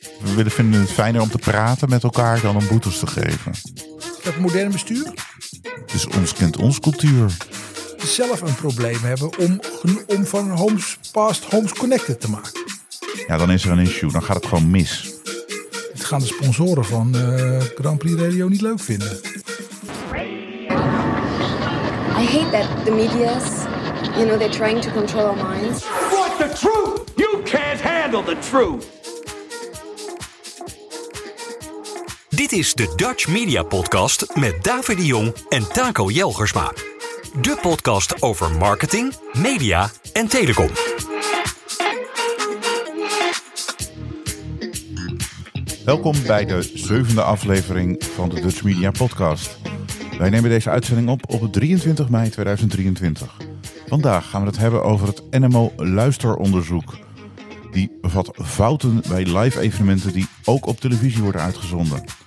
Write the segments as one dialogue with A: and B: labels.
A: We willen vinden het fijner om te praten met elkaar dan om boetes te geven.
B: Dat modern bestuur
A: Dus ons kent ons cultuur.
B: zelf een probleem hebben om, om van homes past homes connected te maken.
A: Ja, dan is er een issue. Dan gaat het gewoon mis.
B: Het gaan de sponsoren van eh, Grand Prix Radio niet leuk vinden.
C: I hate that the media's, you know, they're trying to control our minds.
D: Want the truth? You can't handle the truth.
E: Dit is de Dutch Media Podcast met David de Jong en Taco Jelgersma. De podcast over marketing, media en telecom.
A: Welkom bij de zevende aflevering van de Dutch Media Podcast. Wij nemen deze uitzending op op 23 mei 2023. Vandaag gaan we het hebben over het NMO luisteronderzoek. Die bevat fouten bij live evenementen die ook op televisie worden uitgezonden.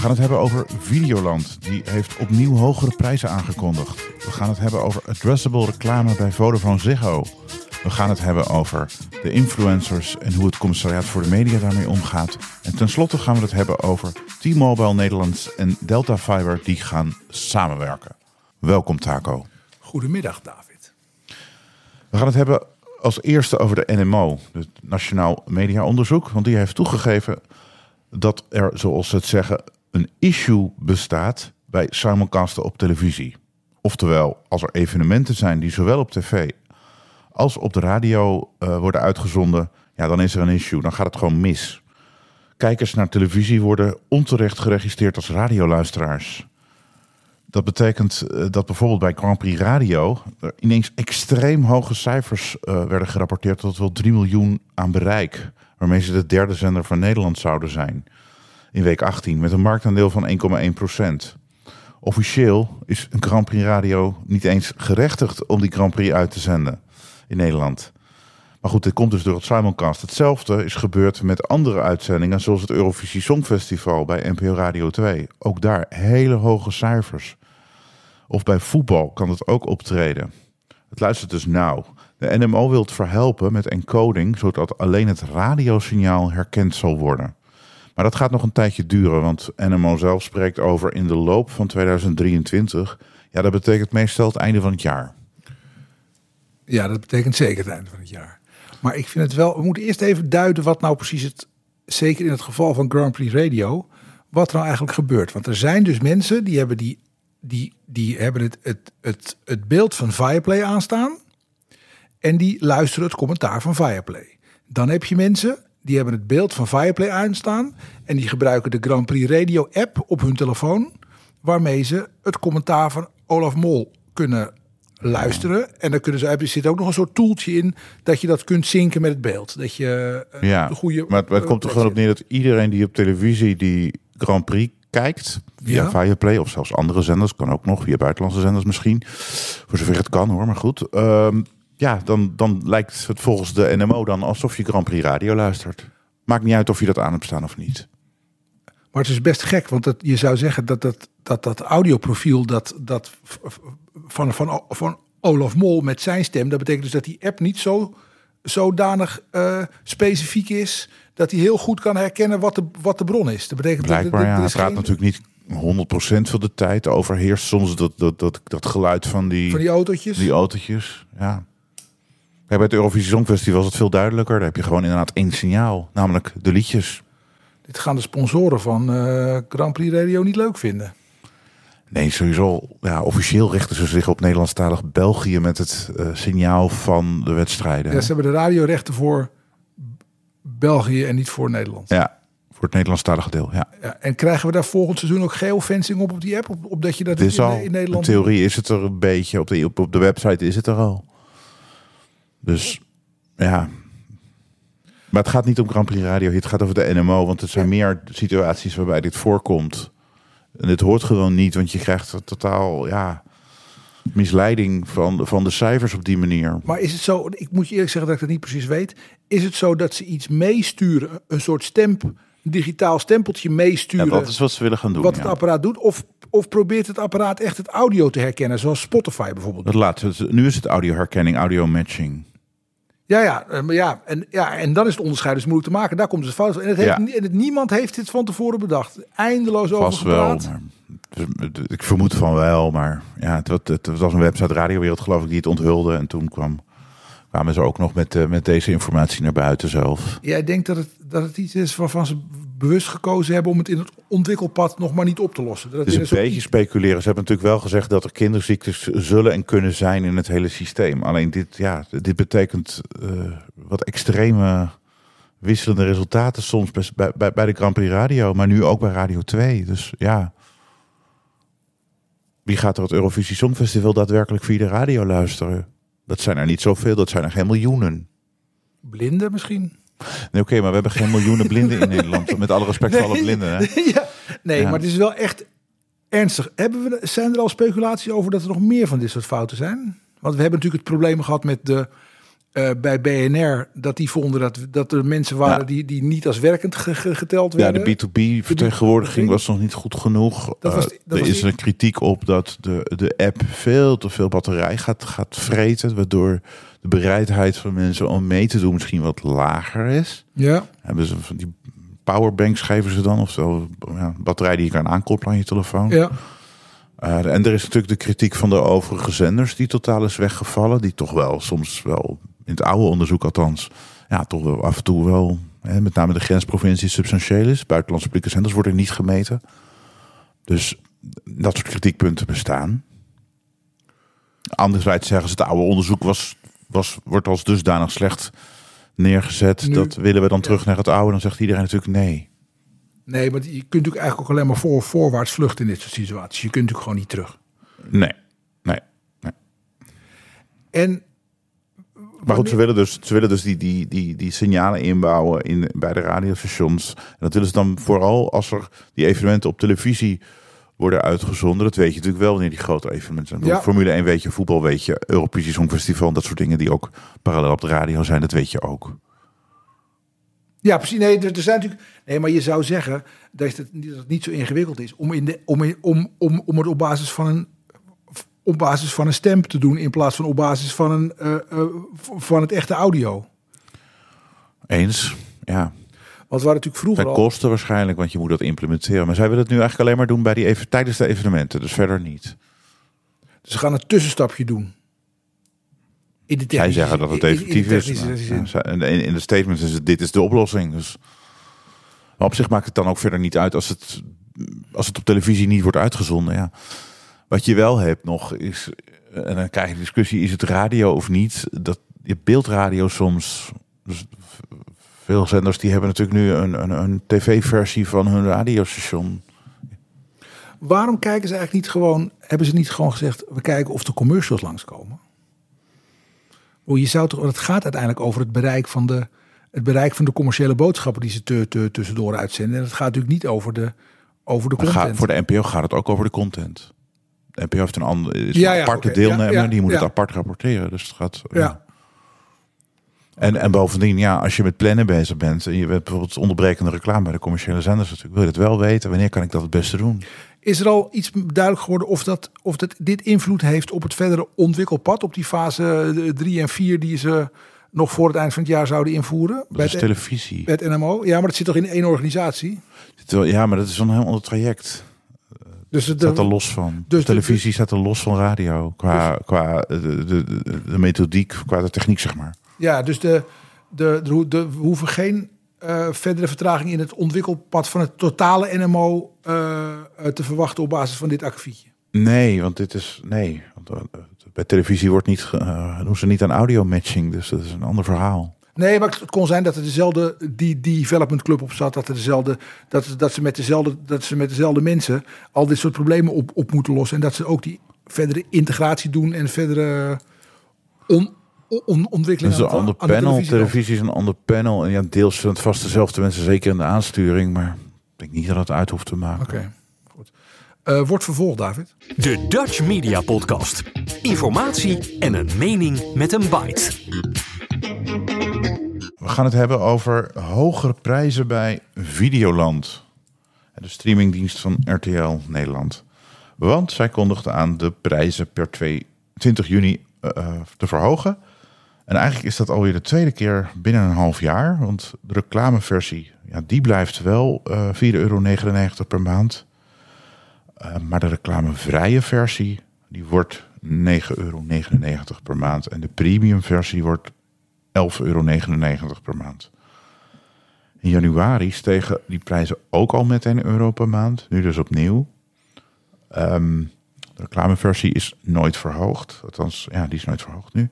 A: We gaan het hebben over Videoland. Die heeft opnieuw hogere prijzen aangekondigd. We gaan het hebben over addressable reclame bij Vodafone Ziggo. We gaan het hebben over de influencers en hoe het commissariaat voor de media daarmee omgaat. En tenslotte gaan we het hebben over T-Mobile Nederlands en Delta Fiber die gaan samenwerken. Welkom Taco.
B: Goedemiddag, David.
A: We gaan het hebben als eerste over de NMO, het Nationaal Media Onderzoek. Want die heeft toegegeven dat er, zoals ze het zeggen, een issue bestaat bij simulcasten op televisie. Oftewel, als er evenementen zijn die zowel op tv als op de radio eh, worden uitgezonden, ja, dan is er een issue. Dan gaat het gewoon mis. Kijkers naar televisie worden onterecht geregistreerd als radioluisteraars. Dat betekent eh, dat bijvoorbeeld bij Grand Prix Radio er ineens extreem hoge cijfers eh, werden gerapporteerd tot wel 3 miljoen aan bereik. Waarmee ze de derde zender van Nederland zouden zijn. In week 18 met een marktaandeel van 1,1 procent. Officieel is een Grand Prix Radio niet eens gerechtigd om die Grand Prix uit te zenden in Nederland. Maar goed, dit komt dus door het simulcast. Hetzelfde is gebeurd met andere uitzendingen, zoals het Eurovisie Songfestival bij NPO Radio 2. Ook daar hele hoge cijfers. Of bij voetbal kan het ook optreden. Het luistert dus nauw. De NMO wil het verhelpen met encoding, zodat alleen het radiosignaal herkend zal worden. Maar dat gaat nog een tijdje duren, want NMO zelf spreekt over in de loop van 2023. Ja, dat betekent meestal het einde van het jaar.
B: Ja, dat betekent zeker het einde van het jaar. Maar ik vind het wel, we moeten eerst even duiden wat nou precies het, zeker in het geval van Grand Prix Radio, wat er nou eigenlijk gebeurt. Want er zijn dus mensen die hebben, die, die, die hebben het, het, het, het beeld van Fireplay aanstaan en die luisteren het commentaar van Fireplay. Dan heb je mensen die hebben het beeld van Fireplay aanstaan en die gebruiken de Grand Prix Radio app op hun telefoon, waarmee ze het commentaar van Olaf Mol kunnen luisteren. En dan kunnen ze, er zit ook nog een soort toeltje in dat je dat kunt zinken met het beeld. Dat je eh,
A: Ja,
B: de goede.
A: maar het, maar het komt er gewoon op neer dat iedereen die op televisie die Grand Prix kijkt, via
B: Ja.
A: Viaplay of zelfs andere zenders, kan ook nog, via buitenlandse zenders misschien, voor zover het kan hoor, maar goed. Ehm, ja, dan, dan lijkt het volgens de NMO dan alsof je Grand Prix radio luistert. Maakt niet uit of je dat aan hebt staan of niet.
B: Maar het is best gek, want dat, je zou zeggen dat dat, dat, dat audioprofiel dat, dat van, van, van Olaf Mol met zijn stem, dat betekent dus dat die app niet zo zodanig eh, specifiek is dat hij heel goed kan herkennen wat de, wat de bron is. Dat betekent
A: Blijkbaar,
B: dat-
A: ja. Hij
B: is
A: praat
B: geen-
A: natuurlijk niet 100% van de tijd. Overheerst soms dat, dat, dat, dat geluid van die,
B: van die autootjes.
A: die autootjes. Ja. Bij het Eurovisie Songfestival was het veel duidelijker. Daar heb je gewoon inderdaad één signaal, namelijk de liedjes.
B: Dit gaan de sponsoren van eh, Grand Prix Radio niet leuk vinden.
A: Nee, sowieso. Ja, officieel richten ze zich op Nederlandstalig België met het eh, signaal van de wedstrijden.
B: Ja, ze hebben de radiorechten voor België en niet voor Nederland.
A: Ja, voor het Nederlandstalige deel. Ja.
B: Ja, en krijgen we daar volgend seizoen ook geofencing op op die app? Op, op dat je dat in,
A: al,
B: in
A: in
B: Nederland...
A: theorie is het er een beetje. Op de, op, op de website is het er al. Dus ja. Maar het gaat niet om Grand Prix Radio. Het gaat over de NMO. Want het zijn meer situaties waarbij dit voorkomt. En dit hoort gewoon niet. Want je krijgt een totaal ja, misleiding van, van de cijfers op die manier.
B: Maar is het zo, ik moet je eerlijk zeggen dat ik dat niet precies weet. Is het zo dat ze iets meesturen, een soort stemp, een digitaal stempeltje
A: Ja,
B: meesturen,
A: dat is wat ze willen gaan doen.
B: wat het
A: ja.
B: apparaat doet? Of, of probeert het apparaat echt het audio te herkennen, zoals Spotify bijvoorbeeld?
A: Dat laatste. Nu is het audioherkenning, audio matching.
B: Ja, ja, eh, maar ja, en, ja, en dan is het onderscheid dus moeilijk te maken. Daar komt het fout. En, het heeft,
A: Ja.
B: ni- en het, niemand heeft dit van tevoren bedacht. Eindeloos over
A: Vast wel.
B: gepraat.
A: Maar, ik vermoed van wel, maar ja, het, was- het was een website Radiowereld geloof ik die het onthulde. En toen kwam, kwamen ze ook nog met, eh, met deze informatie naar buiten zelf.
B: Jij denkt dat het, dat het iets is waarvan ze bewust gekozen hebben om het in het ontwikkelpad nog maar niet op te lossen. Dat
A: Het is een beetje speculeren. Ze hebben natuurlijk wel gezegd dat er kinderziektes zullen en kunnen zijn in het hele systeem. Alleen dit, ja, dit betekent eh, wat extreme wisselende resultaten soms bij, bij- bij, bij de Grand Prix Radio, maar nu ook bij Radio 2. Dus ja, wie gaat er het Eurovisie Songfestival daadwerkelijk via de radio luisteren? Dat zijn er niet zoveel, dat zijn er geen miljoenen.
B: Blinden misschien?
A: Nee, oké, maar we hebben geen miljoenen blinden in Nederland. Met alle respect voor alle blinden. Hè?
B: ja, nee,
A: Ja.
B: maar het is wel echt ernstig. Hebben we, zijn er al speculaties over dat er nog meer van dit soort fouten zijn? Want we hebben natuurlijk het probleem gehad met de, eh, bij BNR... dat die vonden dat, dat er mensen waren
A: Ja.
B: die, die niet als werkend ge- ge- geteld
A: Ja,
B: werden.
A: de B2B-vertegenwoordiging was nog niet goed genoeg.
B: Dat was-
A: Eh, er
B: was
A: is een kritiek op dat de, de app veel te veel batterij gaat, gaat vreten. Waardoor de bereidheid van mensen om mee te doen misschien wat lager is.
B: Ja,
A: Hebben ze van die powerbanks geven ze dan? Of zo, ja, batterij die je kan aankoppelen aan je telefoon.
B: ja.
A: Eh, en er is natuurlijk de kritiek van de overige zenders die totaal is weggevallen. Die toch wel soms wel, in het oude onderzoek althans, ja, toch wel af en toe wel, hè, met name de grensprovincie substantieel is. Buitenlandse publieke zenders worden niet gemeten. Dus dat soort kritiekpunten bestaan. Anderzijds zeggen ze het oude onderzoek was, was, wordt als dusdanig slecht neergezet.
B: Nu-
A: dat willen we dan terug naar het oude. Dan zegt iedereen natuurlijk nee.
B: Nee, maar je kunt natuurlijk eigenlijk ook alleen maar voor, voorwaarts vluchten in dit soort situaties. Je kunt natuurlijk gewoon niet terug.
A: Nee, nee, nee.
B: En
A: Maar goed, ze willen dus, ze willen dus die, die, die, die signalen inbouwen in, bij de radiostations. En dat willen ze dan vooral als er die evenementen op televisie worden uitgezonden. Dat weet je natuurlijk wel wanneer die grote evenementen zijn.
B: Ja.
A: Formule 1 weet je, voetbal weet je, Eurovisie Songfestival, dat soort dingen die ook parallel op de radio zijn, dat weet je ook.
B: Ja, precies. Nee, er, er zijn natuurlijk. Nee, maar je zou zeggen dat het, niet- dat het niet zo ingewikkeld is om, in de, om, in- om, om, om het op basis van een op basis van een stem te doen in plaats van op basis van een eh, eh, van het echte audio.
A: Eens, ja.
B: Want hadden natuurlijk vroeger
A: Ten
B: al.
A: kosten waarschijnlijk, want je moet dat implementeren. Maar zij willen het nu eigenlijk alleen maar doen bij die even, tijdens de evenementen, dus verder niet.
B: Ze gaan een tussenstapje doen. In de
A: Zij zeggen dat het effectief is. en in, in de statements is het, dit is de oplossing. Dus. Maar op zich maakt het dan ook verder niet uit als het, als het op televisie niet wordt uitgezonden. Ja. Wat je wel hebt nog is, en dan krijg je discussie, is het radio of niet? Dat je beeldradio soms. Dus veel zenders die hebben natuurlijk nu een, een, een tv-versie van hun radiostation.
B: Waarom kijken ze eigenlijk niet gewoon, hebben ze niet gewoon gezegd, we kijken of de commercials langskomen? Oh, je zou toch, het gaat uiteindelijk over het bereik van de, het bereik van de commerciële boodschappen die ze te, te, tussendoor uitzenden. En het gaat natuurlijk niet over de, over de content.
A: ga- voor de NPO gaat het ook over de content. De NPO heeft een, ander, is
B: Ja,
A: een
B: ja,
A: aparte deelnemer,
B: Ja,
A: die moet het apart rapporteren. Dus het gaat.
B: ja.
A: En, en bovendien, ja, als je met plannen bezig bent en je hebt bijvoorbeeld onderbrekende reclame bij de commerciële zenders natuurlijk, wil je het wel weten. Wanneer kan ik dat het beste doen?
B: Is er al iets duidelijk geworden of, dat, of dat dit invloed heeft op het verdere ontwikkelpad, op die fase 3 en 4 die ze nog voor het eind van het jaar zouden invoeren?
A: Dat
B: bij
A: is
B: het,
A: televisie.
B: bij het NMO? Ja, maar dat zit toch in één organisatie?
A: Ja, maar dat is een heel ander traject.
B: Dus het,
A: staat er los van.
B: dus de-
A: televisie staat er los van radio. Qua, qua de, de, de, de methodiek, qua de techniek, zeg maar.
B: Ja, dus de, de, de, de- we hoeven geen eh, verdere vertraging in het ontwikkelpad van het totale NMO eh, eh, te verwachten op basis van dit akkefietje.
A: Nee, want dit is. Nee. Want, eh, bij televisie wordt niet, eh, doen ze niet aan audio matching. Dus dat is een ander verhaal.
B: Nee, maar het kon zijn dat er dezelfde die, die development club op zat, dat er dezelfde dat, ze- dat ze met dezelfde dat ze met dezelfde mensen al dit soort problemen op, op moeten lossen en dat ze ook die verdere integratie doen en verdere on, on, ontwikkeling
A: Dat is een ander
B: aan de
A: panel.
B: televisie.
A: Televisie is een ander panel. En ja, deels zijn het vast dezelfde mensen, zeker in de aansturing. Maar ik denk niet dat het uit hoeft te maken.
B: Oké, goed. Eh, wordt vervolgd, David.
E: De Dutch Media Podcast. Informatie en een mening met een bite.
A: Gaan het hebben over hogere prijzen bij Videoland. De streamingdienst van RTL Nederland. Want zij kondigde aan de prijzen per 2 20 juni eh, eh, te verhogen. En eigenlijk is dat alweer de tweede keer binnen een half jaar. Want de reclameversie, ja, die blijft wel eh 4,99 euro per maand. Maar de reclamevrije versie, die wordt 9,99 euro per maand. En de premium versie wordt 11,99 euro per maand. In januari stegen die prijzen ook al met 1 euro per maand. Nu dus opnieuw. Ehm, de reclameversie is nooit verhoogd. Althans, ja, die is nooit verhoogd nu.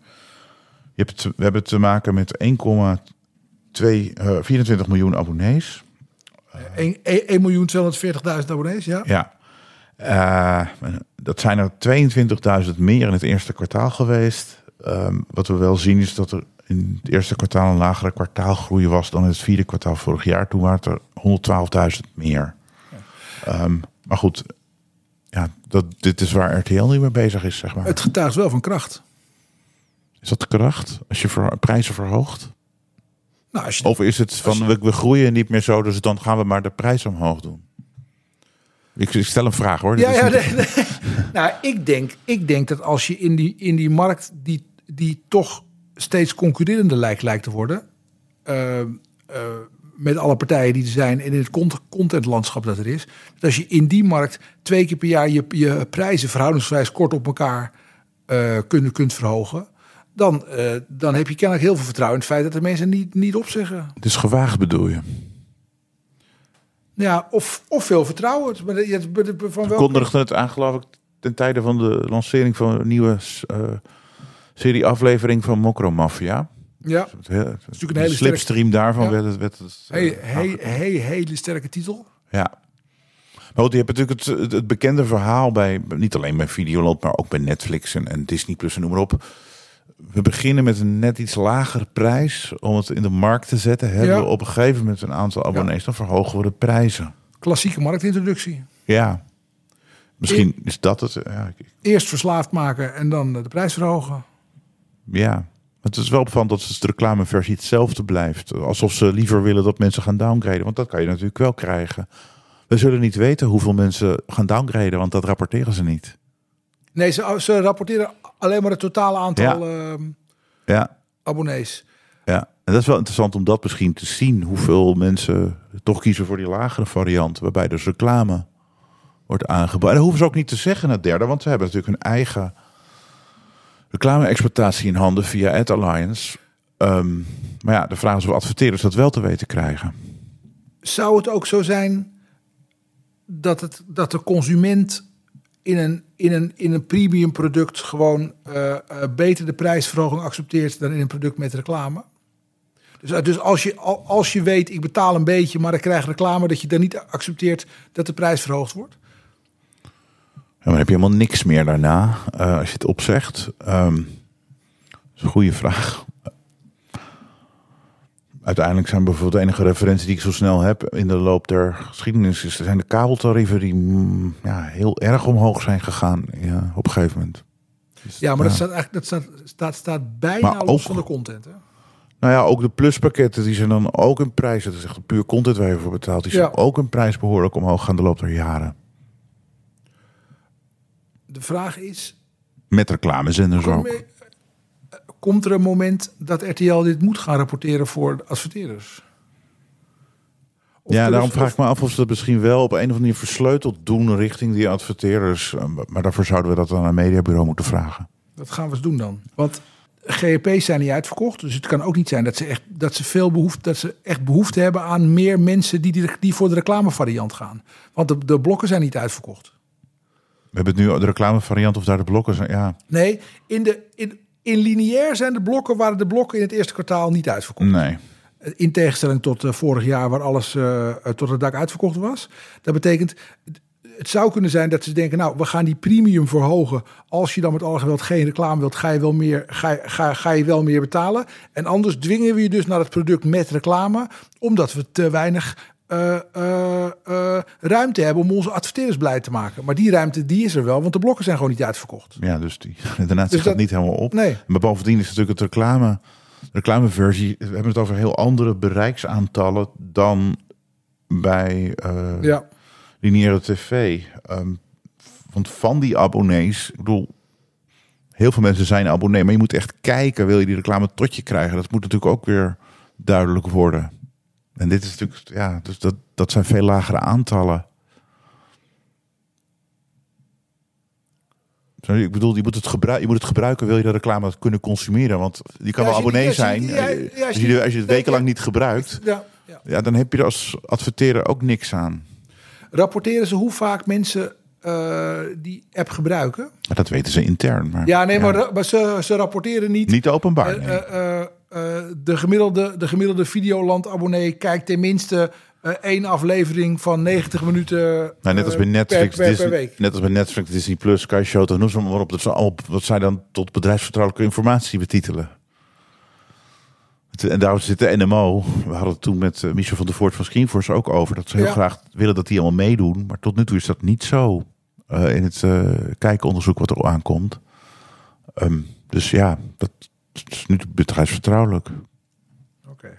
A: Je hebt, we hebben te maken met 1,2 eh 24 miljoen abonnees.
B: 1 miljoen 240.000 abonnees, ja.
A: Ja. Eh, dat zijn er 22.000 meer in het eerste kwartaal geweest. Ehm, wat we wel zien is dat er in het eerste kwartaal een lagere kwartaalgroei was dan in het vierde kwartaal vorig jaar. Toen waren het er 112.000 meer. Ehm, maar goed, ja, dat, dit is waar RTL nu mee bezig is, zeg maar.
B: Het getuigt wel van kracht.
A: Is dat de kracht? Als je ver- prijzen verhoogt?
B: Nou, als je,
A: Of is het van we, we groeien niet meer zo, dus dan gaan we maar de prijs omhoog doen? Ik, ik stel een vraag hoor.
B: Ja, ja,
A: niet-
B: nee, nee. nou, ik denk, ik denk dat als je in die, in die markt die, die toch steeds concurrerender lijkt, lijkt te worden, eh, eh, met alle partijen die er zijn en in het cont- contentlandschap dat er is, dat als je in die markt twee keer per jaar je, je prijzen verhoudingswijs kort op elkaar eh kunt, kunt verhogen, dan, eh, dan heb je kennelijk heel veel vertrouwen in het feit dat de mensen niet, niet opzeggen.
A: Het is gewaagd bedoel je?
B: Ja, of, of veel vertrouwen. Maar je- van welke-
A: kondigde het aan, geloof ik, ten tijde van de lancering van een nieuwe serie aflevering van Mokro Mafia.
B: Ja,
A: Het, he- het,
B: natuurlijk een hele
A: slipstream daarvan
B: Ja.
A: werd het. Werd het eh,
B: hey, hey, hey, hele sterke titel.
A: Ja. Maar goed, je hebt natuurlijk het, het, het bekende verhaal bij, niet alleen bij Videoland, maar ook bij Netflix en, en Disney Plus en noem maar op. We beginnen met een net iets lagere prijs om het in de markt te zetten. Hebben
B: Ja.
A: we op een gegeven moment een aantal abonnees, dan verhogen we de prijzen.
B: Klassieke marktintroductie.
A: Ja. Misschien is dat het. Ja,
B: Eerst verslaafd maken en dan de prijs verhogen.
A: Ja, het is wel opvallend dat de reclameversie hetzelfde blijft. Alsof ze liever willen dat mensen gaan downgraden. Want dat kan je natuurlijk wel krijgen. We zullen niet weten hoeveel mensen gaan downgraden, want dat rapporteren ze niet.
B: Nee, ze, ze rapporteren alleen maar het totale aantal
A: Ja.
B: ehm,
A: Ja,
B: abonnees.
A: ja. En dat is wel interessant om dat misschien te zien. Hoeveel mensen toch kiezen voor die lagere variant. Waarbij dus reclame wordt aangeboden. En dat hoeven ze ook niet te zeggen het derde. Want ze hebben natuurlijk hun eigen reclame-exploitatie in handen via Ad Alliance. Ehm, maar ja, de vraag is of adverteerders dat wel te weten krijgen.
B: Zou het ook zo zijn dat, het, dat de consument in een, in een, in een premium product gewoon eh, eh, beter de prijsverhoging accepteert dan in een product met reclame? Dus, eh, dus als, je, al- als je weet, ik betaal een beetje, maar ik krijg reclame, dat je dan niet accepteert dat de prijs verhoogd wordt?
A: Dan heb je helemaal niks meer daarna eh, als je het opzegt. Ehm, dat is een goede vraag. Uiteindelijk zijn bijvoorbeeld de enige referentie die ik zo snel heb in de loop der geschiedenis is, zijn de kabeltarieven die mm, ja, heel erg omhoog zijn gegaan ja, op een gegeven moment. Dus,
B: Ja, maar dat staat eigenlijk dat staat, staat, staat bijna
A: Maar
B: los
A: ook-
B: van de content. Hè?
A: Nou ja, ook de pluspakketten die zijn dan ook een prijs. Dat is echt een puur content waar je voor betaalt. Die zijn
B: Ja.
A: ook een prijs behoorlijk omhoog gaan de loop der jaren.
B: De vraag is,
A: Met reclamezenders
B: kom-
A: ook.
B: eh, komt er een moment dat RTL dit moet gaan rapporteren voor de adverteerders? Of
A: ja, daarom vraag ik me af of ze dat misschien wel op een of andere manier versleuteld doen richting die adverteerders. Eh, Maar daarvoor zouden we dat aan een mediabureau moeten vragen.
B: Dat gaan we eens doen dan. Want GEP's zijn niet uitverkocht. Dus het kan ook niet zijn dat ze echt, dat ze veel behoefte, dat ze echt behoefte hebben aan meer mensen die, die, die voor de reclamevariant gaan. Want de, de blokken zijn niet uitverkocht.
A: We hebben het nu de reclamevariant of daar de blokken zijn. Ja,
B: Nee, in, de, in, in lineair zijn de blokken, waren de blokken in het eerste kwartaal niet uitverkocht.
A: nee.
B: In tegenstelling tot eh, vorig jaar, waar alles eh, eh, tot het dak uitverkocht was. Dat betekent, het zou kunnen zijn dat ze denken, nou, we gaan die premium verhogen. Als je dan met alle geweld geen reclame wilt, ga je wel meer, ga, ga, ga je wel meer betalen. En anders dwingen we je dus naar het product met reclame, omdat we te weinig eh, eh, eh, ruimte hebben om onze adverteerders blij te maken. Maar die ruimte, die is er wel, want de blokken zijn gewoon niet uitverkocht.
A: Ja, dus die, daarnaast
B: Dus
A: gaat niet helemaal op.
B: Nee.
A: Maar bovendien is natuurlijk het reclame, reclameversie. We hebben het over heel andere bereiksaantallen dan bij
B: Ja.
A: lineaire tv. Ehm, want van die abonnees, ik bedoel, heel veel mensen zijn abonnee, maar je moet echt kijken, wil je die reclame tot je krijgen? Dat moet natuurlijk ook weer duidelijk worden. En dit is natuurlijk, ja, dus dat, dat zijn veel lagere aantallen. Ik bedoel, je moet, het gebruiken, je moet het gebruiken, wil je de reclame kunnen consumeren. Want je kan
B: Ja,
A: wel abonnee zijn.
B: als je-
A: als je het wekenlang niet gebruikt,
B: Ja, ja.
A: ja, dan heb je er als adverteerder ook niks aan.
B: Rapporteren ze hoe vaak mensen eh, die app gebruiken?
A: Maar dat weten ze intern. Maar,
B: Ja, nee, maar, maar ze, ze rapporteren niet.
A: niet openbaar. Nee.
B: eh, de, gemiddelde, de gemiddelde Videoland-abonnee kijkt tenminste eh, één aflevering van 90 minuten.
A: Nou, net als
B: eh,
A: bij Netflix,
B: per, per,
A: Disney,
B: per week.
A: net als bij Netflix, Disney Plus, Sky Showtime, noem ze maar op. Dat ze al, wat zij dan tot bedrijfsvertrouwelijke informatie betitelen. En daarom zit de NMO. We hadden het toen met eh, Michel van der Voort van Screenforce ook over. Dat ze heel
B: Ja.
A: graag willen dat die allemaal meedoen. Maar tot nu toe is dat niet zo. eh, in het eh, kijkonderzoek wat er aankomt. Ehm, dus ja, dat is nu bedrijfsvertrouwelijk.
B: Oké.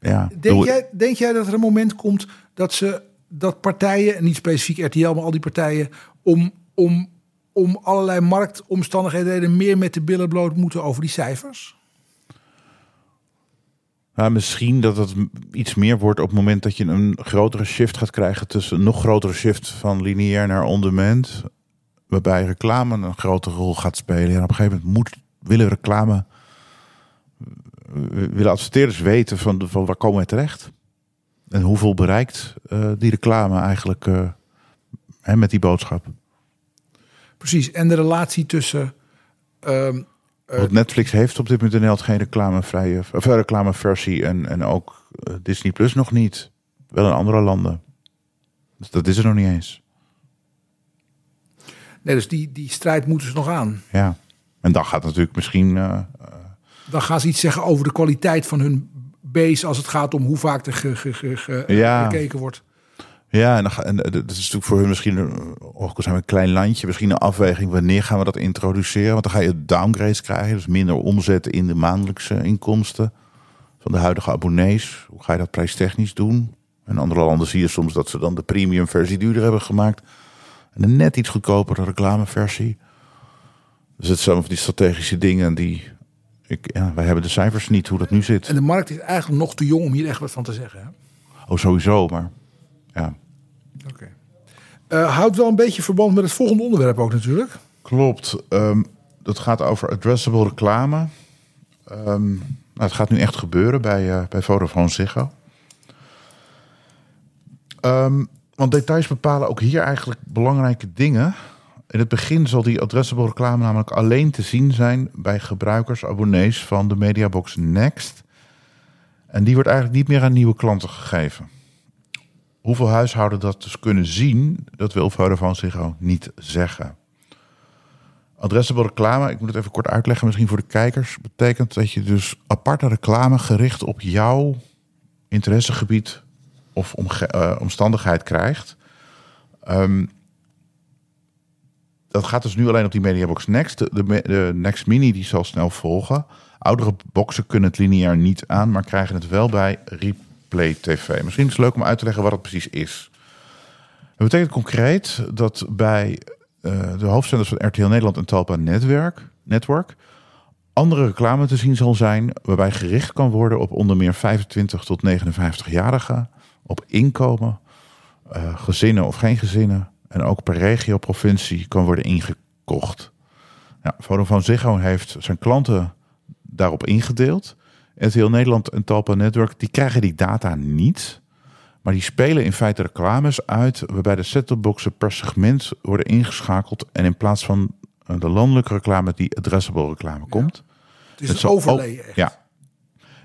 A: Ja.
B: Denk,
A: Doe-
B: jij, denk jij dat er een moment komt dat ze dat partijen, en niet specifiek RTL, maar al die partijen, om, om, om allerlei marktomstandigheden meer met de billen bloot moeten over die cijfers?
A: Ja, misschien dat het iets meer wordt op het moment dat je een grotere shift gaat krijgen tussen een nog grotere shift van lineair naar on-demand. Waarbij reclame een grotere rol gaat spelen. En op een gegeven moment moet, willen reclame, willen adverteerders weten van, de- van waar komen we terecht. En hoeveel bereikt eh, die reclame eigenlijk eh, hè, met die boodschap.
B: Precies. En de relatie tussen. ehm,
A: Want Netflix heeft op dit moment in Nederland geen reclamevrije of eh, reclameversie en, en ook eh, Disney Plus nog niet. Wel in andere landen. Dus dat is er nog niet eens.
B: nee, dus die, die strijd moeten ze nog aan.
A: Ja. En dan gaat natuurlijk misschien. Eh,
B: Dan gaan ze iets zeggen over de kwaliteit van hun base als het gaat om hoe vaak er ge, ge, ge- ge-
A: Ja.
B: gekeken wordt.
A: ja, en, dan, en eh, dat is natuurlijk voor hun misschien. eh, Ook al zijn we een klein landje, misschien een afweging. Wanneer gaan we dat introduceren? Want dan ga je downgrades krijgen. Dus minder omzet in de maandelijkse inkomsten van de huidige abonnees. Hoe ga je dat prijstechnisch doen? In andere landen zie je soms dat ze dan de premium versie duurder hebben gemaakt. En een net iets goedkopere reclameversie. Dus het zijn van die strategische dingen die. Ik, ja, wij hebben de cijfers niet hoe dat nu zit.
B: En de markt is eigenlijk nog te jong om hier echt wat van te zeggen. Hè?
A: Oh, sowieso, maar ja.
B: Oké. Eh, houdt wel een beetje verband met het volgende onderwerp ook natuurlijk.
A: Klopt. Ehm, dat gaat over addressable reclame. Ehm, nou, het gaat nu echt gebeuren bij, eh bij Vodafone Ziggo. Ehm, want details bepalen ook hier eigenlijk belangrijke dingen. In het begin zal die addressable reclame namelijk alleen te zien zijn bij gebruikers, abonnees van de Mediabox Next. En die wordt eigenlijk niet meer aan nieuwe klanten gegeven. Hoeveel huishouden dat dus kunnen zien, dat wil Vodafone Ziggo niet zeggen. Addressable reclame, ik moet het even kort uitleggen, misschien voor de kijkers, betekent dat je dus aparte reclame gericht op jouw interessegebied of eh, omstandigheid krijgt. Ehm, dat gaat dus nu alleen op die Mediabox Next. De, de, Next Mini die zal snel volgen. Oudere boxen kunnen het lineair niet aan, maar krijgen het wel bij Replay TV. Misschien is het leuk om uit te leggen wat het precies is. Dat betekent concreet dat bij eh, de hoofdzenders van RTL Nederland en Talpa Netwerk, Network andere reclame te zien zal zijn, waarbij gericht kan worden op onder meer 25 tot 59-jarigen, op inkomen, eh, gezinnen of geen gezinnen, en ook per regio, provincie kan worden ingekocht. Ja, Vodafone Ziggo heeft zijn klanten daarop ingedeeld. RTL Nederland en Talpa Network, die krijgen die data niet. Maar die spelen in feite reclames uit waarbij de set-topboxen per segment worden ingeschakeld. En in plaats van eh, de landelijke reclame die addressable reclame komt.
B: Het is
A: Het
B: overlay.
A: ook-
B: echt.
A: Ja.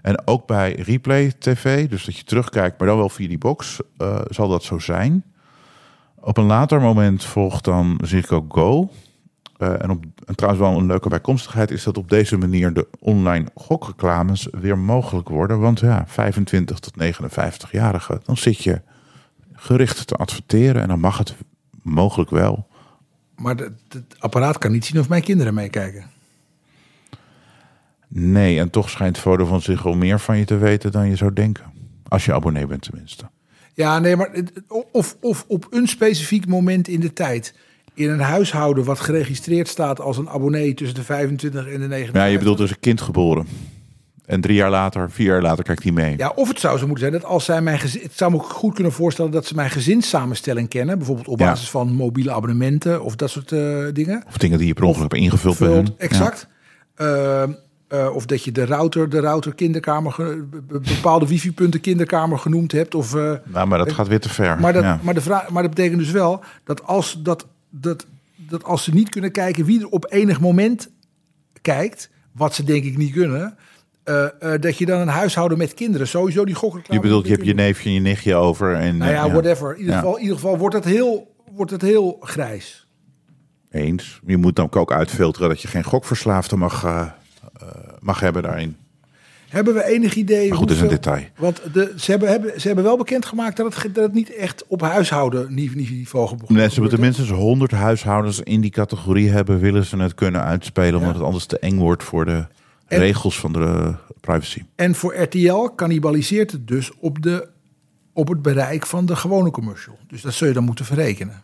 A: En ook bij Replay TV, dus dat je terugkijkt, maar dan wel via die box, eh, zal dat zo zijn. Op een later moment volgt dan Ziggo Go. Eh, en, op, en trouwens wel een leuke bijkomstigheid is dat op deze manier de online gokreclames weer mogelijk worden. Want ja, 25 tot 59-jarigen, dan zit je gericht te adverteren en dan mag het mogelijk wel.
B: Maar het apparaat kan niet zien of mijn kinderen meekijken.
A: Nee, en toch schijnt Vodafone Ziggo meer van je te weten dan je zou denken. Als je abonnee bent tenminste.
B: Ja, nee, maar of, of op een specifiek moment in de tijd in een huishouden wat geregistreerd staat als een abonnee tussen de 25 en de 59.
A: Ja, je bedoelt dus een kind geboren. En drie jaar later, vier jaar later kijkt hij mee.
B: Ja, of het zou zo moeten zijn dat als zij mijn gezin. Het zou me goed kunnen voorstellen dat ze mijn gezinssamenstelling kennen. Bijvoorbeeld op
A: Ja.
B: basis van mobiele abonnementen of dat soort eh, dingen.
A: Of dingen die je per ongeluk hebt ingevuld bij
B: Vult, exact. Eh, eh, of dat je de router, de router kinderkamer, bepaalde wifi-punten kinderkamer genoemd hebt. Of, eh,
A: Ja. Nou, maar dat gaat weer te ver.
B: maar, dat,
A: ja.
B: maar, de vraag, maar dat betekent dus wel dat als, dat, dat, dat als ze niet kunnen kijken wie er op enig moment kijkt, wat ze denk ik niet kunnen, eh, eh, dat je dan een huishouden met kinderen sowieso die gokreclame...
A: je bedoelt, je hebt je neefje en je nichtje over. En,
B: Nou ja,
A: eh,
B: whatever. In ieder,
A: Ja.
B: geval, in ieder geval wordt het heel, wordt het heel grijs.
A: Eens. Je moet dan ook uitfilteren dat je geen gokverslaafde mag, eh, eh, mag hebben daarin.
B: Hebben we enig idee
A: Maar goed, is een detail.
B: Want de, ze, hebben, hebben, ze hebben wel bekendgemaakt dat het, dat het niet echt op huishouden ni- ni- niveau.
A: Nee, ze moeten minstens 100 huishoudens in die categorie hebben, willen ze het kunnen uitspelen, omdat het anders te eng wordt voor de
B: En-
A: regels van de eh, privacy.
B: En voor RTL cannibaliseert het dus op, de, op het bereik van de gewone commercial. Dus dat zul je dan moeten verrekenen.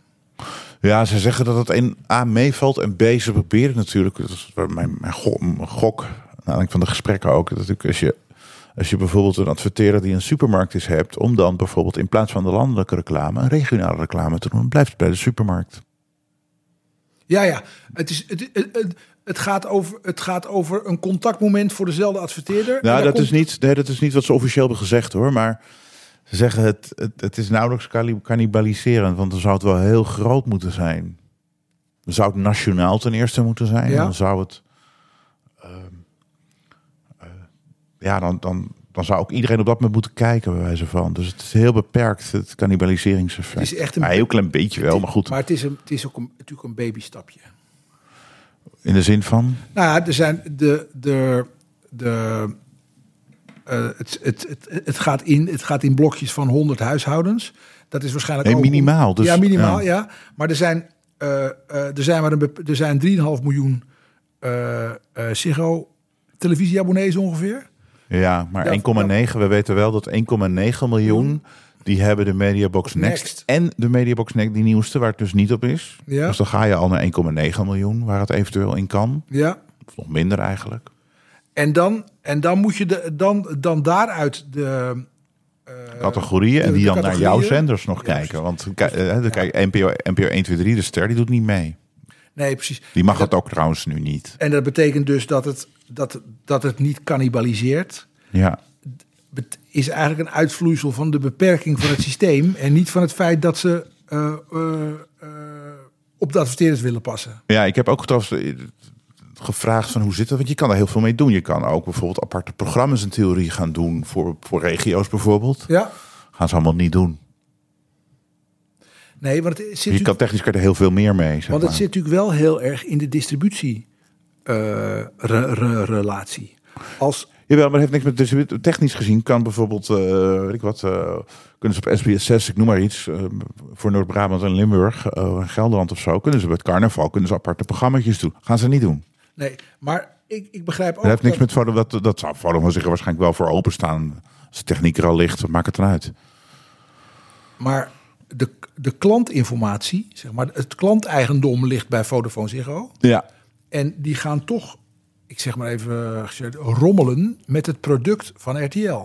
A: Ja, ze zeggen dat het een A meevalt en B ze proberen natuurlijk. Dat is mijn, mijn go- mijn gok, naar aanleiding van de gesprekken ook. Dat natuurlijk als je, als je bijvoorbeeld een adverteerder die een supermarkt is hebt, om dan bijvoorbeeld in plaats van de landelijke reclame een regionale reclame te doen, blijft het bij de supermarkt.
B: Ja, ja. Het, is, het, het, het, gaat over, het gaat over een contactmoment voor dezelfde adverteerder.
A: Nou, dat
B: komt-
A: is, niet, nee, dat is niet wat ze officieel hebben gezegd hoor. Maar ze zeggen het, het, het is nauwelijks cannibaliserend. Want dan zou het wel heel groot moeten zijn. Dan zou het nationaal ten eerste moeten zijn.
B: Ja.
A: Dan zou het. ehm, eh, ja, dan, dan, dan zou ook iedereen op dat moment moeten kijken, bij wijze van. Dus het is heel beperkt, het cannibaliseringseffect.
B: Het is echt een-
A: Ja, heel klein beetje wel, maar goed.
B: Maar het is, een, het is ook een, natuurlijk een babystapje.
A: In de zin van.
B: Nou er zijn de. de, de eh, het, het, het, het, gaat in, het gaat in blokjes van 100 huishoudens. Dat is waarschijnlijk
A: Nee,
B: ook
A: minimaal, dus,
B: ja, minimaal,
A: ja.
B: ja. Maar er zijn, eh, eh, er zijn, maar een, er zijn 3,5 miljoen Ziggo televisieabonnees ongeveer.
A: Ja, maar
B: Ja,
A: 1,9. We weten wel dat 1,9 miljoen. Die hebben de Mediabox Next,
B: Next.
A: En de Mediabox Next, die nieuwste, waar het dus niet op is.
B: Ja.
A: Dus dan ga je al naar 1,9 miljoen, waar het eventueel in kan.
B: Ja.
A: Of nog minder eigenlijk.
B: En dan, en dan moet je de, dan, dan daaruit de. eh,
A: Categorieën. En
B: de-
A: die
B: de
A: dan naar jouw zenders nog kijken. Want dan kijk, NPO, NPO 1, 2, 3, de ster, die doet niet mee.
B: Nee, precies.
A: Die mag het ook trouwens nu niet.
B: En dat betekent dus dat het, dat, dat het niet cannibaliseert.
A: Ja.
B: is eigenlijk een uitvloeisel van de beperking van het systeem. En niet van het feit dat ze eh, eh, op de adverteerders willen passen.
A: Ja, ik heb ook trouwens eh, gevraagd van hoe zit dat? Want je kan er heel veel mee doen. Je kan ook bijvoorbeeld aparte programma's in theorie gaan doen voor, voor regio's bijvoorbeeld.
B: Ja,
A: Gaan ze allemaal niet doen.
B: nee, want het zit,
A: Je kan technisch kan er heel veel meer mee. Zeg
B: want het
A: maar.
B: zit natuurlijk wel heel erg in de distributie eh, re- re- relatie. Als,
A: Jawel, maar het heeft niks met distributie. Technisch gezien kan bijvoorbeeld, eh, weet ik wat, eh, kunnen ze op SBS 6, ik noem maar iets, voor Noord-Brabant en Limburg, en Gelderland of zo, kunnen ze bij het carnaval, kunnen ze aparte programma's doen. Gaan ze niet doen.
B: Nee, maar ik, ik begrijp ook.
A: Dat heeft niks met Vodafone, dat, dat zou Vodafone zich waarschijnlijk wel voor openstaan. Als de techniek er al ligt, wat maakt het dan uit?
B: Maar de, de klantinformatie, zeg maar, het klanteigendom ligt bij Vodafone Ziggo.
A: Ja.
B: En die gaan toch, ik zeg maar even, eh, rommelen met het product van RTL.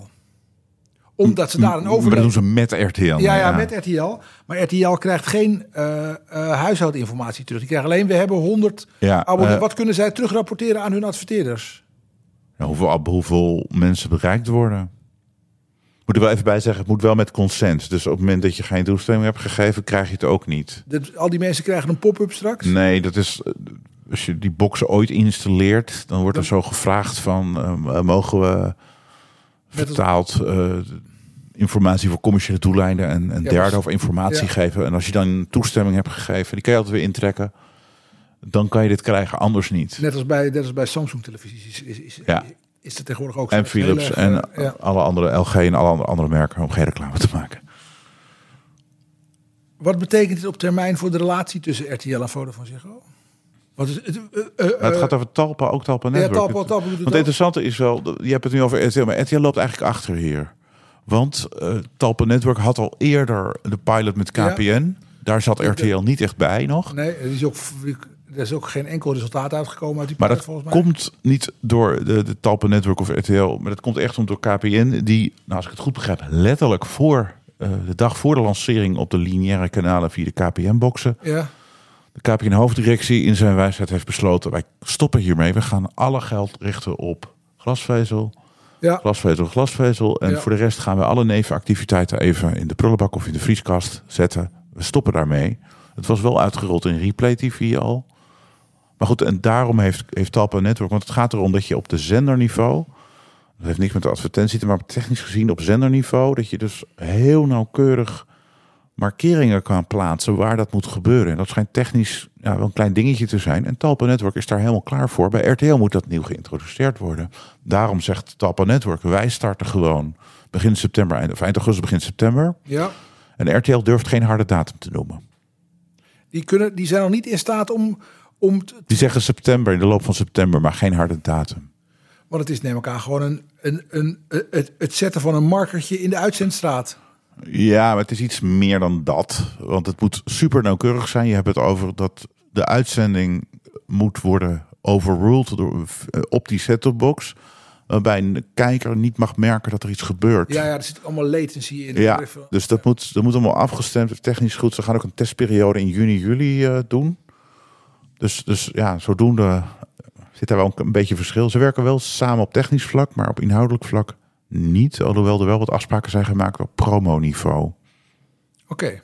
B: Omdat ze daar een
A: Maar dat
B: overleg...
A: doen ze met RTL.
B: Ja, ja, met RTL. Maar RTL krijgt geen eh, eh, huishoudinformatie terug. Die krijgen alleen, we hebben 100
A: Ja,
B: abonnees.
A: eh,
B: Wat kunnen zij terugrapporteren aan hun adverteerders?
A: Ja, hoeveel, hoeveel mensen bereikt worden? Moet er wel even bij zeggen, het moet wel met consent. Dus op het moment dat je geen toestemming hebt gegeven, krijg je het ook niet.
B: Dat- al die mensen krijgen een pop-up straks.
A: Nee, dat is. Als je die boxen ooit installeert, dan wordt er zo gevraagd van mogen we vertaald informatie voor commerciële doeleinden en, en
B: Ja,
A: derde over informatie
B: ja.
A: geven. En als je dan toestemming hebt gegeven, die kan je altijd weer intrekken. Dan kan je dit krijgen, anders niet.
B: Net als bij, net als bij Samsung televisies is, is, is,
A: Ja.
B: is het tegenwoordig ook
A: En
B: zo. Heel
A: Philips
B: erg,
A: en
B: eh, ja.
A: alle andere LG en alle andere, andere merken om geen reclame te maken.
B: Wat betekent dit op termijn voor de relatie tussen RTL en Vodafone Ziggo? Wat is het? eh, eh,
A: Maar het gaat over Talpa, ook Talpa
B: ja,
A: Network.
B: Talpa,
A: Het-
B: Talpa het
A: Want het interessante is wel, je hebt het nu over RTL, maar RTL loopt eigenlijk achter hier. Want eh Talpa Network had al eerder de pilot met KPN. daar zat RTL niet echt bij nog.
B: Nee, er is ook, er is ook geen enkel resultaat uitgekomen uit die
A: Maar
B: pilot,
A: dat
B: volgens mij.
A: komt niet door de, de Talpa Network of RTL, maar dat komt echt om door KPN, die, nou, als ik het goed begrijp, letterlijk voor eh, de dag voor de lancering op de lineaire kanalen via de KPN-boxen,
B: Ja,
A: de KPN-hoofddirectie in zijn wijsheid heeft besloten, wij stoppen hiermee. We gaan alle geld richten op glasvezel,
B: ja.
A: glasvezel, glasvezel. En
B: Ja.
A: voor de rest gaan we alle nevenactiviteiten even in de prullenbak of in de vrieskast zetten. We stoppen daarmee. Het was wel uitgerold in Replay TV al. Maar goed, en daarom heeft, heeft Talpa Network... Want het gaat erom dat je op de zenderniveau... Dat heeft niks met de advertentie te maken, maar technisch gezien op zenderniveau... dat je dus heel nauwkeurig markeringen kan plaatsen waar dat moet gebeuren. En dat schijnt technisch ja, wel een klein dingetje te zijn. En Talpa Network is daar helemaal klaar voor. Bij RTL moet dat nieuw geïntroduceerd worden. Daarom zegt Talpa Network, wij starten gewoon begin september, eind, of eind augustus, begin september.
B: ja.
A: En RTL durft geen harde datum te noemen.
B: Die, kunnen, die zijn nog niet in staat om... om te-
A: Die zeggen september, in de loop van september, maar geen harde datum.
B: want het is neem ik aan gewoon een, een, een, het, het zetten van een markertje in de uitzendstraat.
A: Ja, maar het is iets meer dan dat. Want het moet super nauwkeurig zijn. Je hebt het over dat de uitzending moet worden overruled door, op die set-top box. Waarbij een kijker niet mag merken dat er iets gebeurt.
B: Ja, ja, er zit allemaal latency in.
A: Ja,
B: Even-
A: dus dat moet, dat moet allemaal afgestemd, technisch goed. Ze gaan ook een testperiode in juni, juli eh, doen. Dus, dus ja, zodoende zit daar wel een beetje verschil. Ze werken wel samen op technisch vlak, maar op inhoudelijk vlak niet. Alhoewel er wel wat afspraken zijn gemaakt op promoniveau.
B: Oké,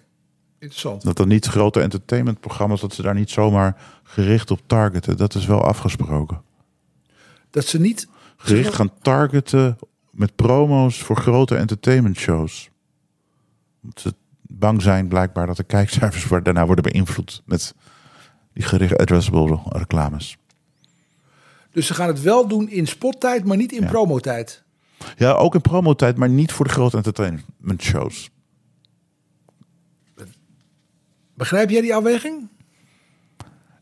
B: interessant.
A: Dat er niet grote entertainmentprogramma's, dat ze daar niet zomaar gericht op targeten. Dat is wel afgesproken.
B: Dat ze niet...
A: Gericht gaan targeten met promo's voor grote entertainmentshows. Omdat ze bang zijn blijkbaar dat de kijkcijfers daarna worden beïnvloed met die gericht addressable reclames.
B: Dus ze gaan het wel doen in spottijd, maar niet in
A: Ja.
B: promotijd.
A: Ja, ook in promotijd, maar niet voor de grote entertainmentshows.
B: Begrijp jij die afweging?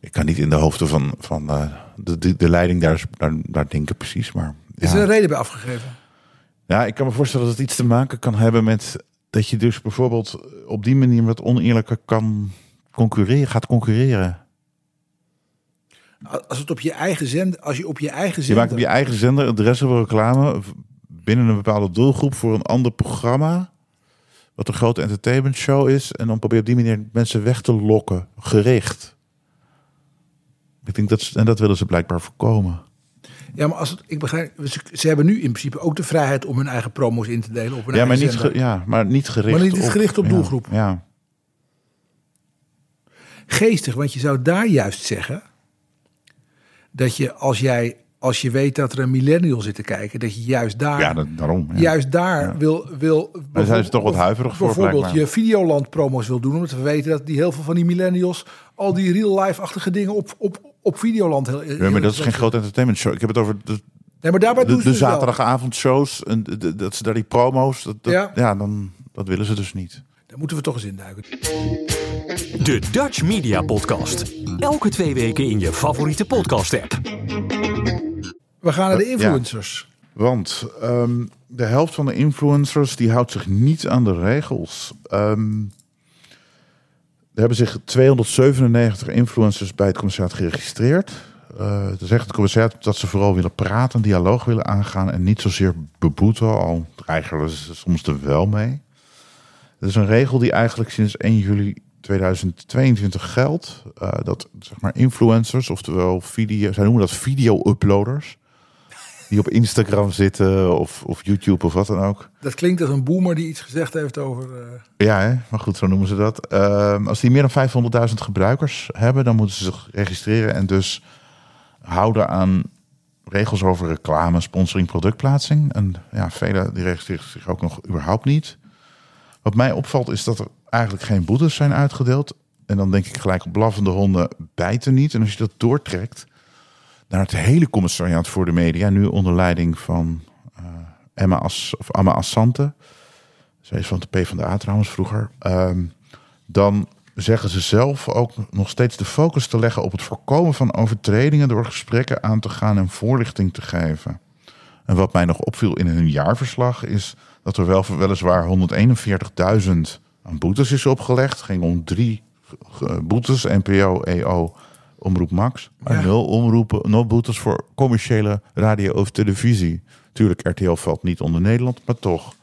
A: Ik kan niet in de hoofden van, van eh, de, de, de leiding daar, daar, daar denken precies, maar...
B: Is er een reden bij afgegeven?
A: Ja, ik kan me voorstellen dat het iets te maken kan hebben met dat je dus bijvoorbeeld op die manier wat oneerlijker kan concurreren, gaat concurreren.
B: Als het op je eigen zender, als je op je eigen
A: Je
B: zender,
A: maakt op je eigen zender adressen reclame binnen een bepaalde doelgroep voor een ander programma, wat een grote entertainment show is, en dan probeer je op die manier mensen weg te lokken, gericht. Ik denk dat ze, en dat willen ze blijkbaar voorkomen.
B: Ja, maar als het, ik begrijp, ze, ze hebben nu in principe ook de vrijheid om hun eigen promo's in te delen op hun
A: Ja maar, niet ge- ja, maar niet gericht
B: Maar niet gericht op
A: ja,
B: doelgroep.
A: Ja,
B: Geestig, want je zou daar juist zeggen dat je als jij als je weet dat er een millennial zit te kijken, dat je juist daar
A: ja dat, daarom. Ja.
B: juist daar
A: Ja.
B: wil wil
A: daar zijn ze toch wat huiverig voor,
B: bijvoorbeeld
A: blijkbaar.
B: je Videoland promos wil doen, omdat we weten dat die heel veel van die millennials al die real life achtige dingen op op op Videoland heel,
A: Ja, maar dat is geen grote entertainment show. Ik heb het over de,
B: Nee, maar daarbij
A: de,
B: doen ze
A: de
B: dus
A: zaterdagavondshows. En de- de- dat ze daar die promo's. Dat, dat-
B: Ja.
A: ja. dan dat willen ze dus niet.
B: Daar moeten we toch eens induiken.
E: De Dutch Media Podcast. Elke twee weken in je favoriete podcast-app.
B: We gaan naar de
A: Ja.
B: influencers.
A: Want ehm, de helft van de influencers die houdt zich niet aan de regels. Ehm, er hebben zich 297 influencers bij het commissariat geregistreerd. Eh er zegt het commissariat dat ze vooral willen praten, dialoog willen aangaan en niet zozeer beboeten, al weigeren ze soms er wel mee. Dat is een regel die eigenlijk sinds 1 juli 2022 geldt. eh, dat zeg maar influencers, oftewel video, zij noemen dat video-uploaders die op Instagram zitten of, of YouTube of wat dan ook.
B: Dat klinkt als een boomer die iets gezegd heeft over. eh,
A: Ja, hè? maar goed, zo noemen ze dat. Ehm, als die meer dan 500.000 gebruikers hebben, dan moeten ze zich registreren en dus houden aan regels over reclame, sponsoring, productplaatsing. En ja, velen die registreren zich ook nog überhaupt niet. Wat mij opvalt is dat er eigenlijk geen boetes zijn uitgedeeld. En dan denk ik gelijk op blaffende honden bijten niet. En als je dat doortrekt naar het hele commissariaat voor de media, nu onder leiding van eh, Emma, As, of Amma Assante. Zij is van de PvdA trouwens vroeger. Ehm, dan zeggen ze zelf ook nog steeds de focus te leggen op het voorkomen van overtredingen door gesprekken aan te gaan en voorlichting te geven. En wat mij nog opviel in hun jaarverslag is dat er wel weliswaar 141.000 aan boetes is opgelegd. Het ging om drie eh, boetes, NPO, EO, Omroep Max. Maar
B: Ja.
A: nul, omroepen, nul boetes voor commerciële radio of televisie. Tuurlijk, RTL valt niet onder Nederland, maar toch.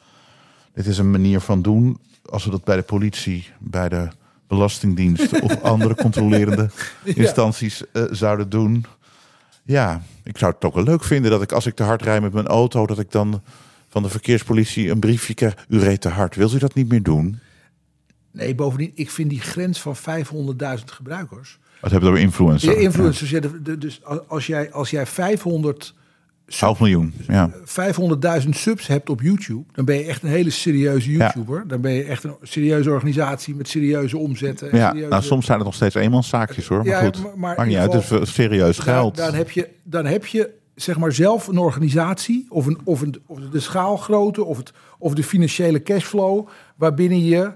A: Dit is een manier van doen als we dat bij de politie, bij de Belastingdienst of andere controlerende instanties eh, zouden doen. Ja, ik zou het ook wel leuk vinden dat ik als ik te hard rijd met mijn auto, dat ik dan van de verkeerspolitie een briefje krijg. U reed te hard. Wilt u dat niet meer doen?
B: Nee, bovendien, ik vind die grens van 500.000 gebruikers.
A: Wat hebben we over influencer?
B: Je influencers, ja, de- dus als jij, als jij 500
A: Half miljoen. Ja.
B: 500.000 subs hebt op YouTube, dan ben je echt een hele serieuze YouTuber. Dan ben je echt een serieuze organisatie met serieuze omzetten. en
A: Ja,
B: serieuze-
A: nou, soms zijn het nog steeds eenmanszaakjes hoor. Maar
B: Ja,
A: goed,
B: maar- maar
A: maakt niet uit. Het is serieus geld.
B: Dan, heb je, dan heb je zeg maar zelf een organisatie of, een, of, een, of de schaalgrootte of, het, of de financiële cashflow waarbinnen je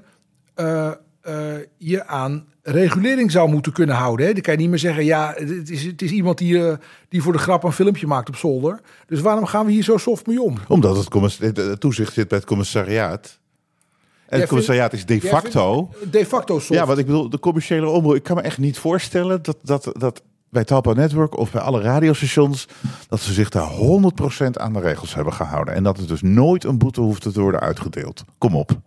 B: eh, eh, je aan regulering zou moeten kunnen houden. Hè? Dan kan je niet meer zeggen, ja, het is, het is iemand die, eh, die voor de grap een filmpje maakt op zolder. Dus waarom gaan we hier zo soft mee om?
A: Omdat het, het, het toezicht zit bij het commissariaat. En het commissariaat is de facto.
B: De facto soft.
A: Ja, wat ik bedoel, de commerciële omroep. Ik kan me echt niet voorstellen dat, dat, dat bij Talpa Network of bij alle radiostations. dat ze zich daar 100% aan de regels hebben gehouden. En dat er dus nooit een boete hoeft te worden uitgedeeld. Kom op.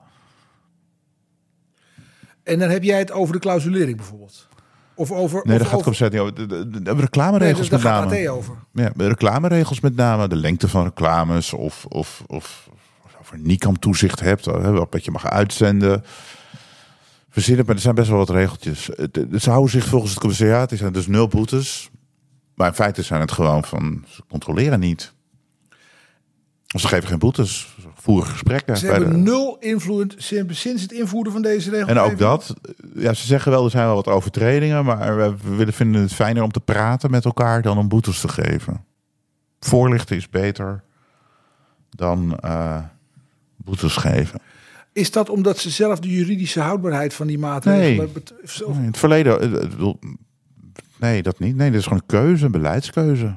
B: En dan heb jij het over de clausulering bijvoorbeeld. Of over...
A: Nee, daar gaat
B: over,
A: het niet over. De, de, de, de
B: nee,
A: reclameregels
B: daar
A: met name.
B: Over.
A: Ja, de reclameregels met name, de lengte van reclames of, of, of, of er NICAM toezicht hebt, wat je mag uitzenden. Verzinnen, maar er zijn best wel wat regeltjes. Ze houden zich volgens het commissariaat, er zijn dus nul boetes. Maar in feite zijn het gewoon van, ze controleren niet. Ze geven geen boetes, ze voeren gesprekken.
B: Ze hebben
A: de-
B: nul invloed sinds het invoeren van deze regel.
A: en ook dat, ja, ze zeggen wel, er zijn wel wat overtredingen, maar we willen, vinden het fijner om te praten met elkaar dan om boetes te geven. Voorlichten is beter dan eh, boetes geven.
B: Is dat omdat ze zelf de juridische houdbaarheid van die maatregelen...
A: Nee.
B: zelf-
A: In het verleden, eh, bedoel, nee, dat niet. Nee, dat is gewoon een keuze, een beleidskeuze.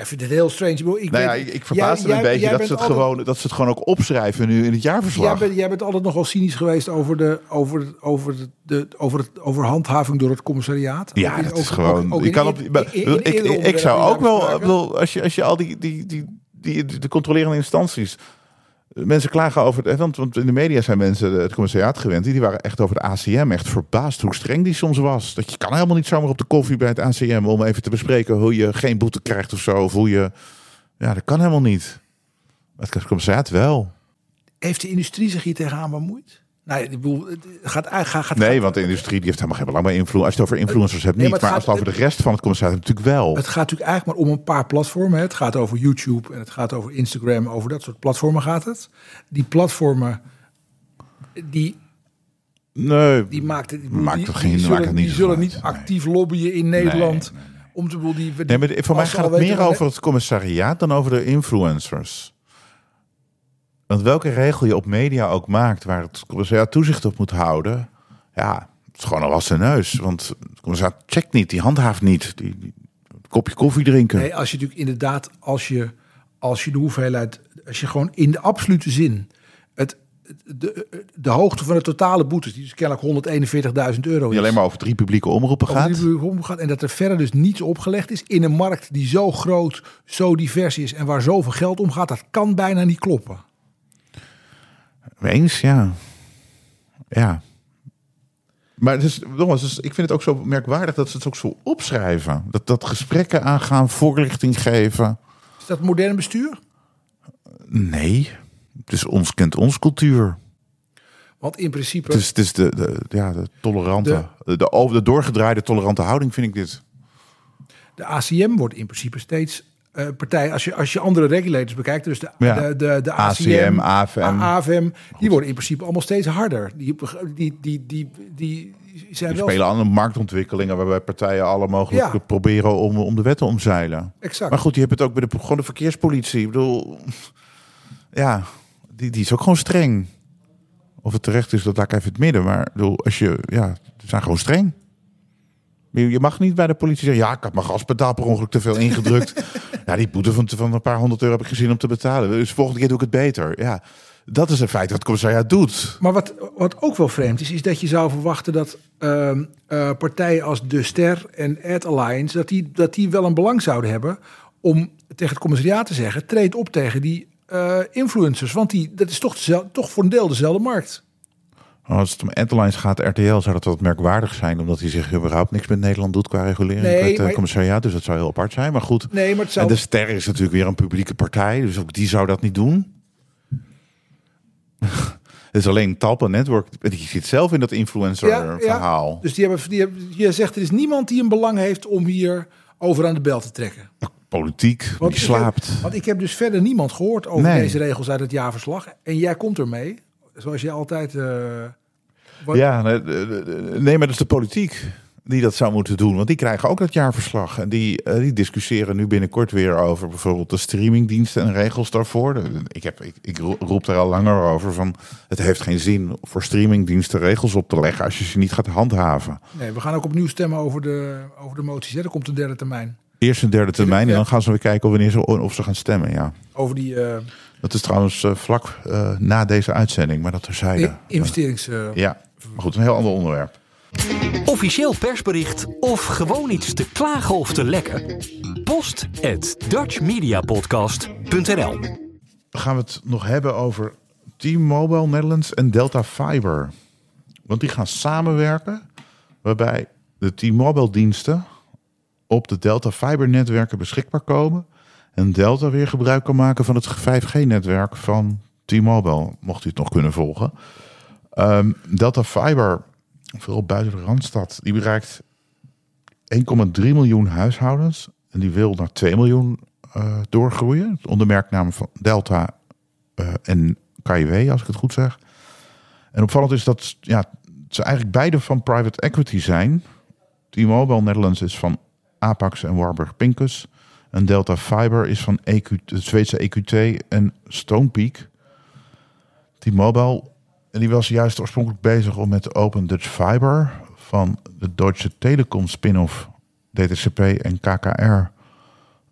B: Ik vind het heel strange. Ik Ik
A: Nou ja, ik, ik verbaas me
B: jij-
A: een
B: jij-
A: beetje
B: jij
A: dat ze, het
B: altijd-
A: gewoon, dat ze het gewoon ook opschrijven nu in het
B: Jij
A: jaarverslag.
B: bent, jij bent altijd nogal cynisch geweest over de, over, over de, over het, over handhaving door het commissariaat.
A: Ja, dat is gewoon.
B: in-
A: kan op, ik, ik, ik zou ook wel, ik bedoel, als je, als je al die, die, die, die, de controlerende instanties. Mensen klagen over het. Want, want in de media zijn mensen het commissariaat gewend. Die waren echt over de ACM echt verbaasd hoe streng die soms was. Dat je kan helemaal niet zomaar op de koffie bij het ACM om even te bespreken hoe je geen boete krijgt of zo. Of hoe je. Ja, dat kan helemaal niet. Maar het commissariaat wel.
B: Heeft de industrie zich hier tegenaan bemoeid? Nee, ik bedoel, gaat eigenlijk... Gaat,
A: Nee,
B: gaat-
A: want de industrie die heeft helemaal geen belang bij invloed. Als je het over influencers hebt,
B: Nee,
A: niet.
B: maar
A: maar, als het
B: gaat-
A: over de rest van het commissariaat hebt, natuurlijk wel.
B: Het gaat natuurlijk eigenlijk maar om een paar platformen. Het gaat over YouTube en het gaat over Instagram. Over dat soort platformen gaat het. Die platformen, die,
A: Nee,
B: die maakt het.
A: Maakt
B: die,
A: geen-
B: die
A: maakt
B: zullen,
A: het niet
B: die zullen niet
A: nee.
B: actief lobbyen in Nederland.
A: Nee, nee, nee.
B: Om te die, die,
A: Nee, maar voor mij gaat het meer over het commissariaat dan over de influencers. Want welke regel je op media ook maakt waar het commissariaat toezicht op moet houden, ja, het is gewoon een wassen neus. Want het commissariaat checkt niet, die handhaaft niet. Die, kopje koffie drinken.
B: Nee, als je natuurlijk inderdaad, als je, als je de hoeveelheid, als je gewoon in de absolute zin het, de, de hoogte van de totale boetes, die dus kennelijk 141.000 euro is.
A: Die alleen maar over drie publieke omroepen gaat.
B: die uur omgaat en dat er verder dus niets opgelegd is in een markt die zo groot, zo divers is en waar zoveel geld omgaat, dat kan bijna niet kloppen.
A: Eens, ja. Ja. Maar het is, nogmaals, het is- ik vind het ook zo merkwaardig dat ze het ook zo opschrijven. Dat, dat gesprekken aangaan, voorlichting geven.
B: Is dat modern bestuur?
A: Nee, het is ons, kent ons cultuur.
B: Want in principe,
A: Het is, het is de, de, ja, de tolerante, de, de, over- de doorgedraaide tolerante houding vind ik dit.
B: de ACM wordt in principe steeds eh, partij, als je, als je andere regulators bekijkt, dus de,
A: Ja.
B: de, de, de ACM,
A: ACM, AFM.
B: AFM, die worden in principe allemaal steeds harder. Die, die, die, die, die zijn
A: Die
B: wel
A: spelen aan de marktontwikkelingen waarbij partijen alle mogelijk
B: Ja.
A: proberen om, om de wet te omzeilen.
B: exact.
A: Maar goed, je hebt het ook bij de, gewoon de verkeerspolitie. Ik bedoel, ja, die, die is ook gewoon streng. Of het terecht is, dat laat ik even het midden. Maar bedoel, als je, ja, ze zijn gewoon streng. Je mag niet bij de politie zeggen, ja, ik had mijn gaspedaal per ongeluk te veel ingedrukt. ja, die boete van, van een paar honderd euro heb ik gezien om te betalen. Dus volgende keer doe ik het beter. Ja, Dat is een feit wat het commissariaat doet.
B: Maar wat, wat ook wel vreemd is, is dat je zou verwachten dat ehm, eh, partijen als De Ster en Ad Alliance, dat die, dat die wel een belang zouden hebben om tegen het commissariaat te zeggen, treed op tegen die eh, influencers. Want die, dat is toch, dezelfde- toch voor een deel dezelfde markt.
A: Als het om Airlines gaat, RTL, zou dat wat merkwaardig zijn, omdat hij zich überhaupt niks met Nederland doet qua regulering
B: Nee,
A: het
B: maar-
A: commissariaat. Dus dat zou heel apart zijn. Maar goed.
B: Nee, maar het zou...
A: En de Ster is natuurlijk weer een publieke partij, dus ook die zou dat niet doen. Het is alleen Talpa Network, die zit zelf in dat influencer verhaal.
B: Dus die hebben, die hebben, je zegt er is niemand die een belang heeft om hier over aan de bel te trekken.
A: Politiek, die
B: ik heb-
A: slaapt.
B: want ik heb dus verder niemand gehoord over
A: Nee.
B: deze regels uit het jaarverslag. En jij komt ermee, zoals je altijd. eh, wat-
A: Ja, nee, maar dat is de politiek die dat zou moeten doen. Want die krijgen ook dat jaarverslag. En die, eh, die discussiëren nu binnenkort weer over bijvoorbeeld de streamingdiensten en regels daarvoor. Ik, heb, ik, ik ro- roep daar al langer over van het heeft geen zin voor streamingdiensten regels op te leggen als je ze niet gaat handhaven.
B: Nee, we gaan ook opnieuw stemmen over de, over de moties. Hè. Er komt een derde termijn.
A: Eerst een derde termijn en dan gaan ze weer kijken wanneer ze, of ze gaan stemmen. Ja.
B: Over die eh,
A: Dat is trouwens eh, vlak eh, na deze uitzending, maar dat terzijde.
B: investerings... eh,
A: Ja, maar goed, een heel ander onderwerp.
E: Officieel persbericht of gewoon iets te klagen of te lekken? Post at dutchmediapodcast.nl
A: Dan gaan we het nog hebben over T-Mobile Netherlands en Delta Fiber. Want die gaan samenwerken, waarbij de T-Mobile diensten op de Delta Fiber netwerken beschikbaar komen. En Delta weer gebruik kan maken van het 5G-netwerk van T-Mobile, mocht u het nog kunnen volgen. Ehm, Delta Fiber, vooral buiten de Randstad, die bereikt 1,3 miljoen huishoudens. En die wil naar 2 miljoen eh, doorgroeien. Onder merknaam van Delta eh, en KIW, als ik het goed zeg. En opvallend is dat ja, ze eigenlijk beide van private equity zijn. T-Mobile Netherlands is van Apax en Warburg Pincus. En Delta Fiber is van EQ, het Zweedse EQT en Stonepeak. T-Mobile, en die was juist oorspronkelijk bezig om met de Open Dutch Fiber van de Deutsche Telekom spin-off DTCP en KKR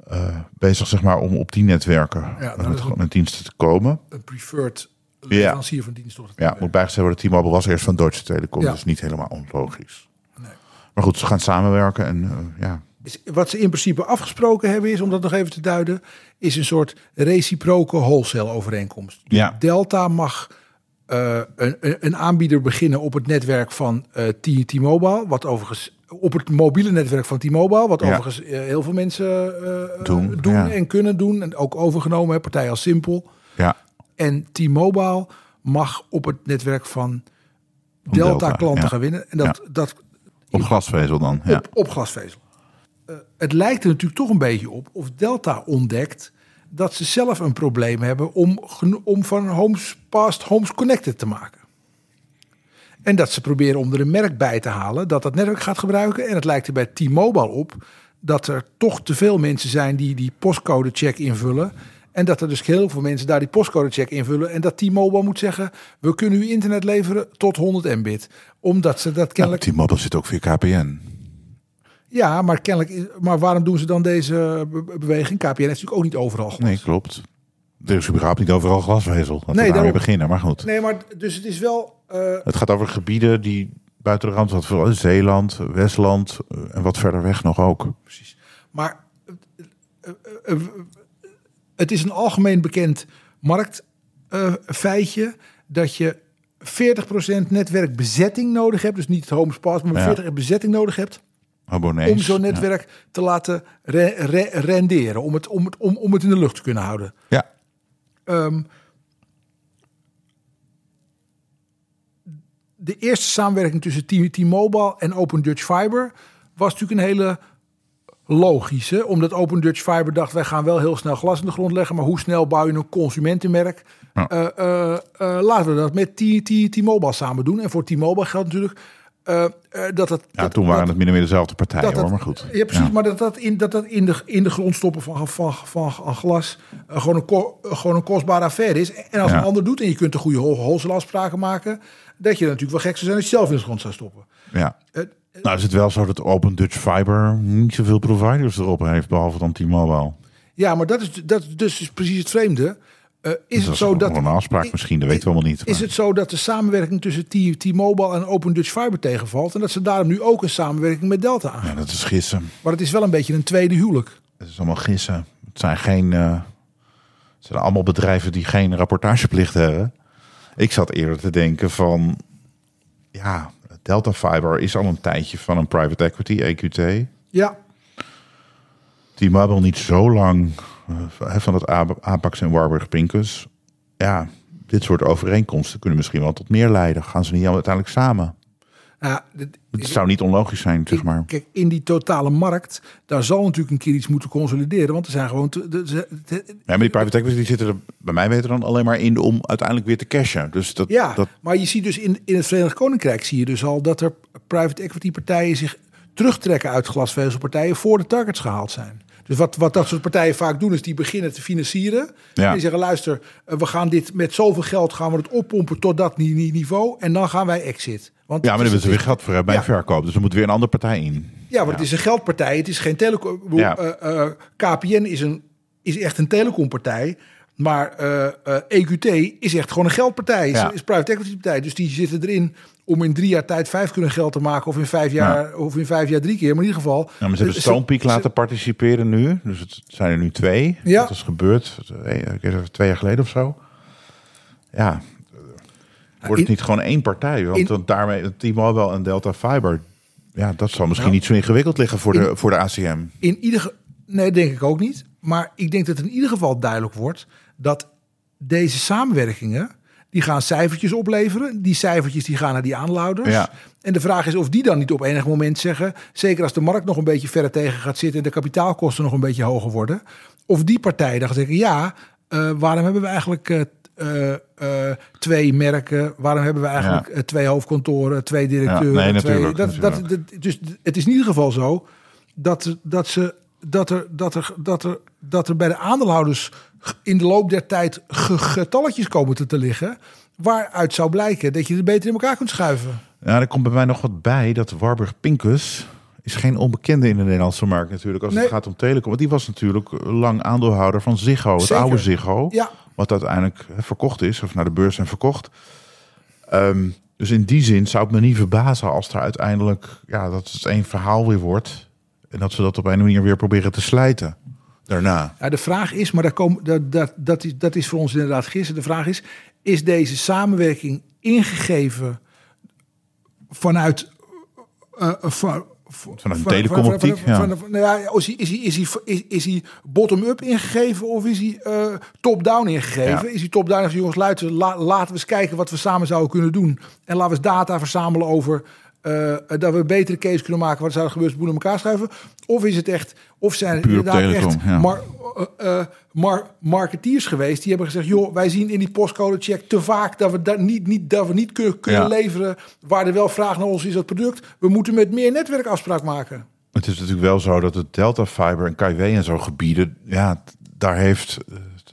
A: eh, bezig zeg maar om op die netwerken
B: Ja, dat
A: met,
B: een-
A: met diensten te komen.
B: een preferred leverancier van dienst. Toch?
A: Ja, moet bijgezegd worden, T-Mobile was eerst van Deutsche Telekom,
B: Ja.
A: dus niet helemaal onlogisch. Maar goed, ze gaan samenwerken en eh, ja,
B: Is- Wat ze in principe afgesproken hebben is, om dat nog even te duiden, is een soort reciproke wholesale overeenkomst.
A: Ja.
B: Delta mag eh, een, een- aanbieder beginnen op het netwerk van T- T-Mobile, wat overigens op het mobiele netwerk van T-Mobile, wat
A: Ja.
B: overigens eh, heel veel mensen
A: Doen,
B: doen
A: ja.
B: en kunnen doen en ook overgenomen hebben, partijen als Simpel.
A: ja,
B: En T-Mobile mag op het netwerk van
A: Van Delta,
B: Delta klanten
A: ja.
B: gaan winnen. En dat, dat
A: op glasvezel dan. Ja.
B: op, op glasvezel. Eh, het lijkt er natuurlijk toch een beetje op of Delta ontdekt dat ze zelf een probleem hebben om, om van Homes Past Homes Connected te maken. En dat ze proberen om er een merk bij te halen dat dat netwerk gaat gebruiken. En het lijkt er bij T-Mobile op dat er toch te veel mensen zijn die die postcode-check invullen. En dat er dus heel veel mensen daar die postcode-check invullen. En dat T-Mobile moet zeggen, we kunnen u internet leveren tot 100 mbit. Omdat ze dat kennelijk...
A: T-Mobile zit ook via KPN.
B: Ja, maar kennelijk. Maar waarom doen ze dan deze be- be- beweging? KPN heeft natuurlijk ook niet overal glas.
A: Nee, klopt. Er is überhaupt niet overal glasvezel. Laten we
B: Nee,
A: daarmee
B: daarom.
A: beginnen, maar goed.
B: Nee, maar dus het is wel. eh,
A: Het gaat over gebieden die buiten de rand, wat vooral Zeeland, Westland eh, en wat verder weg nog ook.
B: precies. Maar eh, het is een algemeen bekend marktfeitje dat je 40% netwerkbezetting nodig hebt. Dus niet het Pass, maar
A: Ja.
B: 40% bezetting nodig hebt.
A: Abonnees.
B: Om zo'n
A: Ja.
B: netwerk te laten re- re- renderen. Om het, om, het, om, om het in de lucht te kunnen houden.
A: Ja.
B: Ehm, de eerste samenwerking tussen T-Mobile en Open Dutch Fiber was natuurlijk een hele logische. Omdat Open Dutch Fiber dacht, wij gaan wel heel snel glas in de grond leggen. Maar hoe snel bouw je een consumentenmerk?
A: Ja.
B: Eh, eh, eh, laten we dat met T-Mobile samen doen. En voor T-Mobile geldt natuurlijk eh, eh, dat het...
A: Ja,
B: dat-
A: toen waren
B: dat-
A: het min of meer dezelfde partijen
B: dat
A: hoor,
B: dat-
A: maar goed.
B: Ja, precies. Maar dat dat in, dat dat in, de, in de grond stoppen van, van, van, van glas eh, gewoon, een ko- gewoon een kostbare affaire is. En als
A: Ja.
B: een ander doet en je kunt een goede afspraken maken, dat je natuurlijk wel gek zou zijn je zelf in de grond zou stoppen.
A: Ja. Nou is het wel zo dat Open Dutch Fiber niet zoveel providers erop heeft, behalve dan T-Mobile.
B: Ja, maar dat is, dat is dus precies het vreemde. Eh, is
A: dat
B: het zo dat
A: een afspraak misschien, dat weten we allemaal niet.
B: Is
A: maar-
B: het zo dat de samenwerking tussen T-Mobile en Open Dutch Fiber tegenvalt en dat ze daarom nu ook een samenwerking met Delta aan?
A: Ja, dat is gissen.
B: Maar het is wel een beetje een tweede huwelijk.
A: Het is allemaal gissen. Het zijn geen. het zijn allemaal bedrijven die geen rapportageplicht hebben. Ik zat eerder te denken van. Ja, Delta Fiber is al een tijdje van een private equity, EQT.
B: Ja,
A: T-Mobile niet zo lang van het A- Apax en Warburg Pincus. Ja, dit soort overeenkomsten kunnen misschien wel tot meer leiden. Gaan ze niet uiteindelijk samen?
B: nou dit-
A: Het zou niet onlogisch zijn, zeg maar.
B: Kijk, in die totale markt, daar zal natuurlijk een keer iets moeten consolideren. Want er zijn gewoon. Te,
A: Ja, maar die private equity die zitten er bij mij weten dan alleen maar in om uiteindelijk weer te cashen. Dus dat,
B: ja,
A: dat
B: maar je ziet dus in, in het Verenigd Koninkrijk zie je dus al dat er private equity partijen zich terugtrekken uit glasvezelpartijen voor de targets gehaald zijn. Dus wat, wat dat soort partijen vaak doen, is die beginnen te financieren.
A: Ja.
B: En die zeggen, luister, eh, we gaan dit met zoveel geld gaan we het oppompen tot dat ni- ni- niveau. En dan gaan wij exit. Want
A: Ja, maar
B: is-
A: hebben ze weer geld voor bij
B: Ja.
A: verkoop. Dus er moet weer een andere partij in.
B: Ja, want het is een geldpartij. Het is geen telecom.
A: Ja.
B: eh, eh, KPN is, een, is echt een telecompartij. Maar EQT is echt gewoon een geldpartij. Is, is private equity partij. Dus die zitten erin om in drie jaar tijd vijf kunnen geld te maken. Of in vijf jaar, of in vijf jaar drie keer. Maar in ieder geval.
A: Ja, maar ze hebben Stonepeak
B: ze-
A: laten participeren nu. Dus het zijn er nu twee.
B: Ja.
A: Dat is gebeurd eh, het, twee jaar geleden of zo. Ja, wordt het
B: in-
A: niet gewoon één partij? Want
B: in-
A: dan daarmee T-Mobile en Delta Fiber... Ja, dat zal misschien
B: Nou,
A: niet zo ingewikkeld liggen voor, de, voor de ACM.
B: In ieder Nee, denk ik ook niet. Maar ik denk dat in ieder geval duidelijk wordt dat deze samenwerkingen. Die gaan cijfertjes opleveren. Die cijfertjes die gaan naar die aanlouders.
A: Ja.
B: En de vraag is of die dan niet op enig moment zeggen. Zeker als de markt nog een beetje verder tegen gaat zitten. En de kapitaalkosten nog een beetje hoger worden. Of die partijen dan gaan zeggen. Ja, eh, waarom hebben we eigenlijk eh, eh, twee merken? Waarom hebben we eigenlijk
A: Ja.
B: twee hoofdkantoren, twee directeuren?
A: Ja, nee,
B: twee,
A: natuurlijk,
B: dat, dat- dus het is in ieder geval zo dat, dat, ze, dat, er, dat, er, dat, er, dat er bij de aandeelhouders in de loop der tijd ge- getalletjes komen te, te liggen. Waaruit zou blijken dat je het beter in elkaar kunt schuiven.
A: Ja, er komt bij mij nog wat bij dat Warburg Pincus is geen onbekende in de Nederlandse markt natuurlijk als
B: Nee.
A: het gaat om telecom. Want die was natuurlijk lang aandeelhouder van Ziggo, het
B: Zeker.
A: oude Ziggo.
B: Ja.
A: Wat uiteindelijk verkocht is of naar de beurs en verkocht. Ehm, dus in die zin zou het me niet verbazen als er uiteindelijk ja, dat het één verhaal weer wordt. En dat ze dat op een manier weer proberen te slijten. Daarna.
B: Ja, de vraag is, maar daar komen, dat, dat, dat, is, dat is voor ons inderdaad gisteren. De vraag is, is deze samenwerking ingegeven vanuit... van,
A: Vanuit een telecomoptiek, ja.
B: van- van- nou ja, is hij, is hij, is hij, is, is hij bottom-up ingegeven of is hij eh, top-down ingegeven?
A: Ja.
B: Is hij top-down? Jongens, luister, la- laten we eens kijken wat we samen zouden kunnen doen. En laten we eens data verzamelen over eh, dat we een betere case kunnen maken. Wat zou er gebeuren in elkaar schuiven? Of is het echt, of zijn het
A: op
B: inderdaad
A: telecom,
B: echt
A: ja.
B: mar, eh, eh, mar, marketeers geweest. Die hebben gezegd, joh, wij zien in die postcode check te vaak dat we dat niet, niet, dat we niet kunnen, kunnen
A: Ja.
B: leveren waar er wel vraag naar ons is dat product. We moeten met meer netwerkafspraak maken.
A: Het is natuurlijk wel zo dat het Delta Fiber en KW en zo gebieden, ja, daar heeft,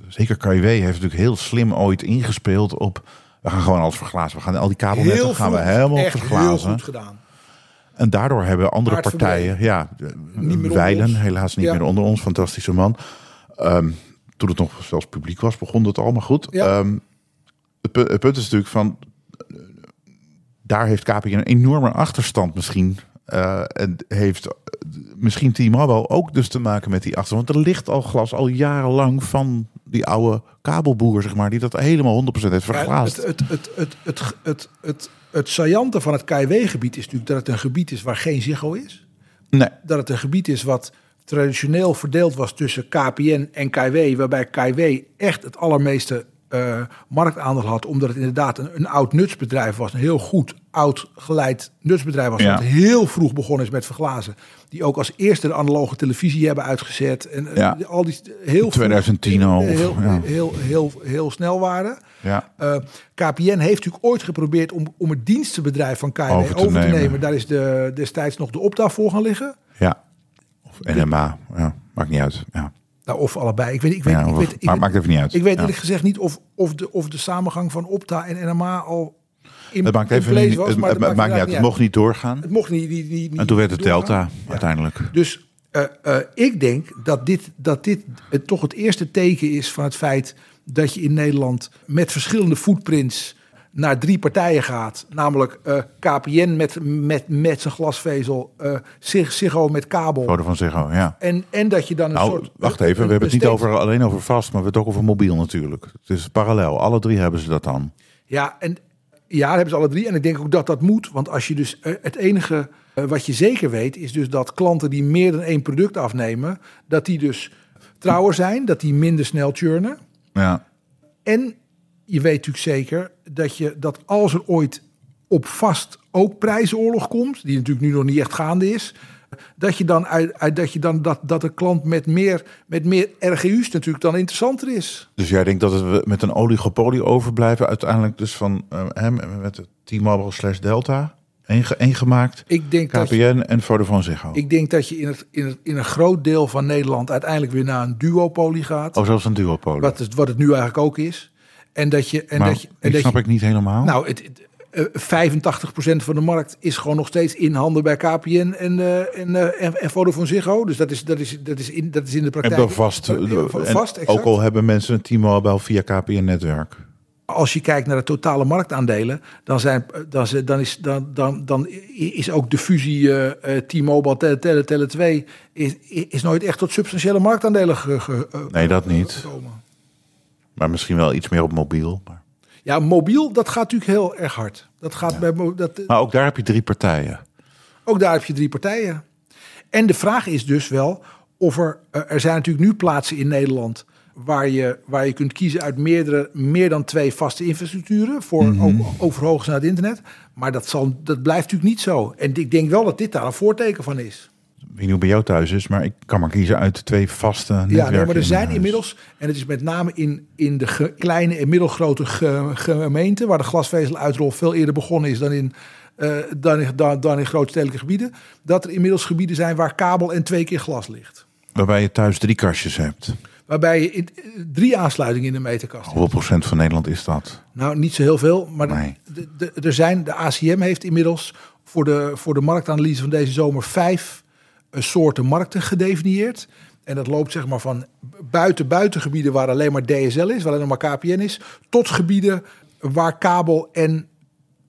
A: zeker KW heeft natuurlijk heel slim ooit ingespeeld op, we gaan gewoon alles verglazen. We gaan al die kabelnetten gaan we helemaal
B: echt heel
A: verglazen.
B: goed gedaan.
A: En daardoor hebben andere partijen, ja, Weilen, helaas niet
B: Ja.
A: meer onder ons, fantastische man. Ehm, toen het nog zelfs publiek was, begon het al, maar goed.
B: Ja.
A: Ehm, het, pu- het punt is natuurlijk van, eh, daar heeft KPN een enorme achterstand misschien. Eh, en heeft eh, misschien T-Mobile ook dus te maken met die achterstand. Want er ligt al glas al jarenlang van die oude kabelboer, zeg maar, die dat helemaal 100% heeft
B: Ja,
A: verglaasd.
B: het, het, het, het, het, het, het, het saillante van het KW-gebied is natuurlijk dat het een gebied is waar geen Ziggo is.
A: nee,
B: Dat het een gebied is wat traditioneel verdeeld was tussen KPN en KW. Waarbij KW echt het allermeeste eh, marktaandeel had. Omdat het inderdaad een, een oud nutsbedrijf was. Een heel goed oud geleid nutsbedrijf was.
A: Ja.
B: Dat heel vroeg begonnen is met verglazen. Die ook als eerste de analoge televisie hebben uitgezet. En eh, al die heel vroeg-
A: 2010 al,
B: Heel, heel,
A: ja.
B: heel, heel, heel snel waren.
A: ja.
B: Eh, KPN heeft natuurlijk ooit geprobeerd om, om het dienstenbedrijf van KW
A: Over
B: over
A: te
B: nemen.
A: nemen.
B: Daar is de, destijds nog de opta voor gaan liggen.
A: Ja. Of NMA. Ja, maakt niet uit. Ja.
B: Nou, of allebei. Ik weet, ik weet,
A: Ja,
B: ik weet, ik
A: maar
B: weet-
A: maakt even niet uit.
B: Ik weet eerlijk gezegd niet of, of, de, of de samengang van Opta en NMA al in,
A: Het maakt even niet,
B: was.
A: het,
B: dat
A: maakt niet uit. Het mocht niet doorgaan.
B: Het mocht niet. niet,
A: En toen werd het
B: doorgaan.
A: Delta uiteindelijk.
B: Dus eh, eh, ik denk dat dit, dat dit het, toch het eerste teken is van het feit dat je in Nederland met verschillende footprints naar drie partijen gaat. Namelijk eh, KPN met, met, met zijn glasvezel, eh Sig- Ziggo met kabel.
A: Foto van Ziggo, ja.
B: En, en dat je dan een
A: Nou,
B: soort...
A: wacht even. We
B: een-
A: hebben het niet over, alleen over vast, maar we hebben het ook over mobiel natuurlijk. Het is parallel. Alle drie hebben ze dat dan.
B: Ja, en ja, hebben ze alle drie. En ik denk ook dat dat moet. Want als je dus eh, het enige eh, wat je zeker weet, is dus dat klanten die meer dan één product afnemen, dat die dus trouwer zijn, dat die minder snel churnen.
A: Ja.
B: En je weet natuurlijk zeker dat je dat als er ooit op vast ook prijzenoorlog komt, die natuurlijk nu nog niet echt gaande is, dat je dan uit, uit dat je dan dat, dat de klant met meer met meer RGU's natuurlijk dan interessanter is.
A: Dus jij denkt dat we met een oligopolie overblijven, uiteindelijk dus van eh, hem met de T-Mobile slash Delta, één gemaakt,
B: Ik denk je,
A: KPN en Vodafone Ziggo.
B: ik denk dat je in, het, in, het, in een groot deel van Nederland uiteindelijk weer naar een duopolie gaat.
A: Oh, zoals een duopolie.
B: Wat, het, wat het nu eigenlijk ook is. En dat je. En
A: maar
B: dat je, en dat
A: snap
B: je
A: ik niet helemaal.
B: nou, het, het, eh, 85% van de markt is gewoon nog steeds in handen bij KPN en, eh, en, eh, en, en Vodafone Ziggo. Dus dat is, dat is, dat is, in, dat is in de
A: en
B: praktijk.
A: dan vast. En
B: vast
A: ook al hebben mensen een T-Mobile via KPN-netwerk.
B: Als je kijkt naar de totale marktaandelen, dan, zijn, dan, is- dan, is, dan, dan, dan is ook de fusie T-Mobile, Tele, Tele, Tele 2, is, is nooit echt tot substantiële marktaandelen ge, ge- eh,
A: Nee, dat niet.
B: gekomen.
A: Maar misschien wel iets meer op mobiel. Maar,
B: Ja, mobiel, dat gaat natuurlijk heel erg hard. Dat gaat bij, mo- dat,
A: maar ook daar heb je drie partijen.
B: Ook daar heb je drie partijen. En de vraag is dus wel of er... eh, Er zijn natuurlijk nu plaatsen in Nederland... waar je, waar je kunt kiezen uit meerdere, meer dan twee vaste infrastructuren... voor overhoog naar het internet. Maar dat, zal, dat blijft natuurlijk niet zo. En ik denk wel dat dit daar een voorteken van is.
A: Ik weet niet hoe bij jou thuis is, maar ik kan maar kiezen uit twee vaste netwerken.
B: Ja, nee, maar er
A: in
B: zijn
A: huis.
B: inmiddels... en het is met name in, in de ge- kleine en middelgrote ge- gemeenten... waar de glasvezeluitrol veel eerder begonnen is dan in... eh, dan, in, dan, dan in grootstedelijke gebieden. Dat er inmiddels gebieden zijn waar kabel en twee keer glas ligt.
A: Waarbij je thuis drie kastjes hebt.
B: Waarbij je in, drie aansluitingen in de meterkast hebt.
A: Hoeveel procent van Nederland is dat?
B: Nou, niet zo heel veel. Maar
A: Nee.
B: de, de, er zijn, de ACM heeft inmiddels voor de, voor de marktanalyse van deze zomer vijf eh, soorten markten gedefinieerd. En dat loopt zeg maar van buiten buitengebieden waar alleen maar DSL is, waar alleen maar KPN is, tot gebieden waar kabel en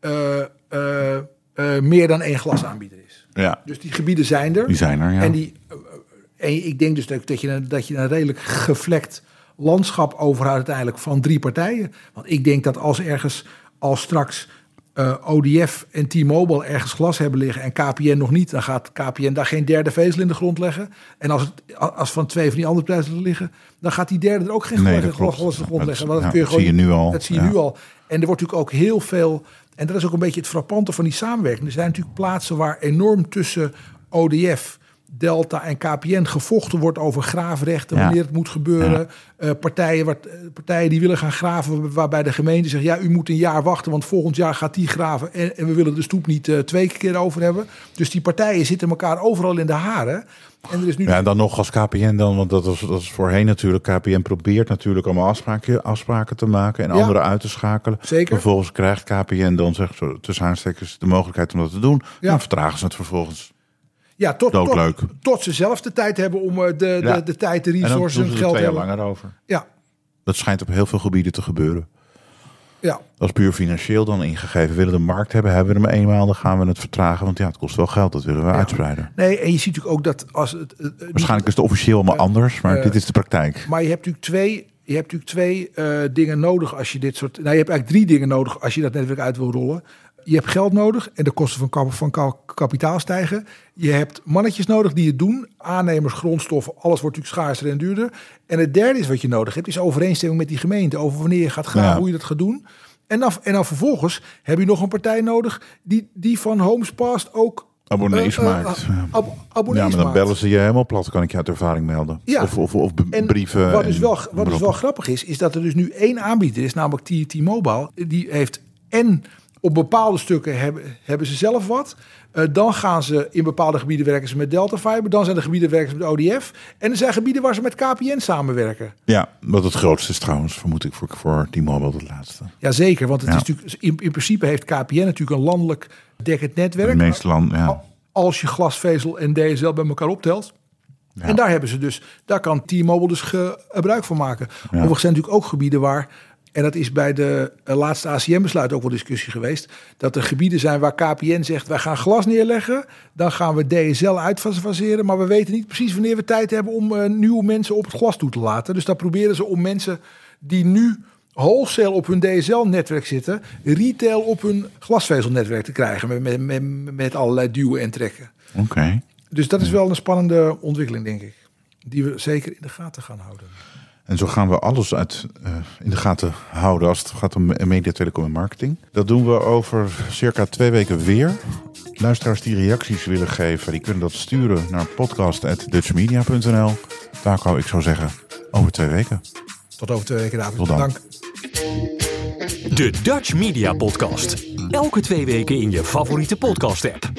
B: eh, eh, eh, meer dan één glasaanbieder is.
A: Ja,
B: Dus die gebieden zijn er.
A: die zijn er, ja.
B: En, die, en ik denk dus dat, dat, je, een- dat je een redelijk gevlekt landschap overhoudt uiteindelijk van drie partijen. Want ik denk dat als ergens, als straks eh, ODF en T-Mobile ergens glas hebben liggen en KPN nog niet, dan gaat KPN daar geen derde vezel in de grond leggen. En als, het, als van twee van die andere prijzen liggen, dan gaat die derde er ook geen
A: Nee,
B: glas, in de grond leggen. Want
A: ja,
B: dat kun je
A: dat
B: gewoon
A: zie je nu al.
B: Dat zie je
A: Ja.
B: nu al. En er wordt natuurlijk ook heel veel. En dat is ook een beetje het frappante van die samenwerking. Er zijn natuurlijk plaatsen waar enorm tussen ODF, Delta en KPN gevochten wordt over graafrechten,
A: Ja.
B: wanneer het moet gebeuren. Eh, partijen, wat, eh, partijen die willen gaan graven, waarbij de gemeente zegt: ja, u moet een jaar wachten, want volgend jaar gaat die graven. En, en we willen de stoep niet eh, twee keer over hebben. Dus die partijen zitten elkaar overal in de haren. En er is nu
A: Ja, en dan nog als KPN dan, want dat was, dat is voorheen natuurlijk. KPN probeert natuurlijk allemaal afspraken, afspraken te maken en
B: Ja.
A: anderen uit te schakelen.
B: Zeker.
A: Vervolgens krijgt KPN dan, zeg zo, tussen aanstekens, de mogelijkheid om dat te doen.
B: Ja.
A: Dan vertragen ze het vervolgens.
B: Ja, tot, tot, tot ze zelf de tijd hebben om eh, de,
A: Ja.
B: de, de tijd, de
A: En
B: resources en het
A: er
B: geld
A: twee
B: hebben.
A: langer over.
B: Ja,
A: Dat schijnt op heel veel gebieden te gebeuren.
B: ja.
A: Dat is puur financieel dan ingegeven. Willen we de markt hebben, hebben we hem eenmaal, dan gaan we het vertragen. Want ja, het kost wel geld, dat willen we uitspreiden.
B: Nee, en je ziet natuurlijk ook dat als het. eh, eh,
A: Waarschijnlijk is het officieel allemaal anders, maar dit is de praktijk.
B: Maar je hebt natuurlijk twee, je hebt natuurlijk twee dingen nodig als je dit soort. Nou, je hebt eigenlijk drie dingen nodig als je dat netwerk uit wil rollen. Je hebt geld nodig en de kosten van, kap- van ka- kapitaal stijgen. Je hebt mannetjes nodig die het doen. Aannemers, grondstoffen, alles wordt natuurlijk schaarser en duurder. En het derde is wat je nodig hebt, is overeenstemming met die gemeente over wanneer je gaat
A: Ja.
B: hoe je dat gaat doen. En dan, en dan vervolgens heb je nog een partij nodig die, die van Homes Past ook
A: Abonnees
B: eh, eh,
A: maakt.
B: ab- abonnees
A: Ja, maar dan
B: maakt.
A: bellen ze je helemaal plat, kan ik je uit ervaring melden.
B: Ja.
A: Of, of,
B: En
A: brieven.
B: Wat dus wel, wat dus wel grappig is, is dat er dus nu één aanbieder is, namelijk T-Mobile. Die heeft en op bepaalde stukken hebben, hebben ze zelf wat. Eh, dan gaan ze in bepaalde gebieden werken ze met Delta Fiber. Dan zijn er gebieden werken ze met ODF. En er zijn gebieden waar ze met KPN samenwerken.
A: Ja, wat het grootste is trouwens, vermoed ik voor, voor T-Mobile het laatste.
B: Jazeker, want het
A: Ja.
B: is natuurlijk, in, in principe heeft KPN natuurlijk een landelijk dekkend netwerk.
A: De meeste landen, ja.
B: Als je glasvezel en DSL bij elkaar optelt. En daar hebben ze dus, daar kan T-Mobile dus ge- gebruik van maken. Overigens zijn natuurlijk ook gebieden waar, en dat is bij de eh, laatste ACM-besluit ook wel discussie geweest, dat er gebieden zijn waar KPN zegt, wij gaan glas neerleggen, dan gaan we DSL uitfaseren, maar we weten niet precies wanneer we tijd hebben om eh, nieuwe mensen op het glas toe te laten. Dus daar proberen ze om mensen die nu wholesale op hun DSL-netwerk zitten, retail op hun glasvezelnetwerk te krijgen met, met, met, met allerlei duwen en trekken.
A: Oké.
B: Dus dat is wel een spannende ontwikkeling, denk ik. Die we zeker in de gaten gaan houden.
A: En zo gaan we alles uit, eh, in de gaten houden als het gaat om media, telecom en marketing. Dat doen we over circa twee weken weer. Luisteraars die reacties willen geven, die kunnen dat sturen naar podcast.dutchmedia.nl. Taco, ik zou zeggen, over twee weken.
B: Tot over twee weken, David.
A: Tot dan.
B: Dank.
E: De Dutch Media Podcast. Elke twee weken in je favoriete podcast app.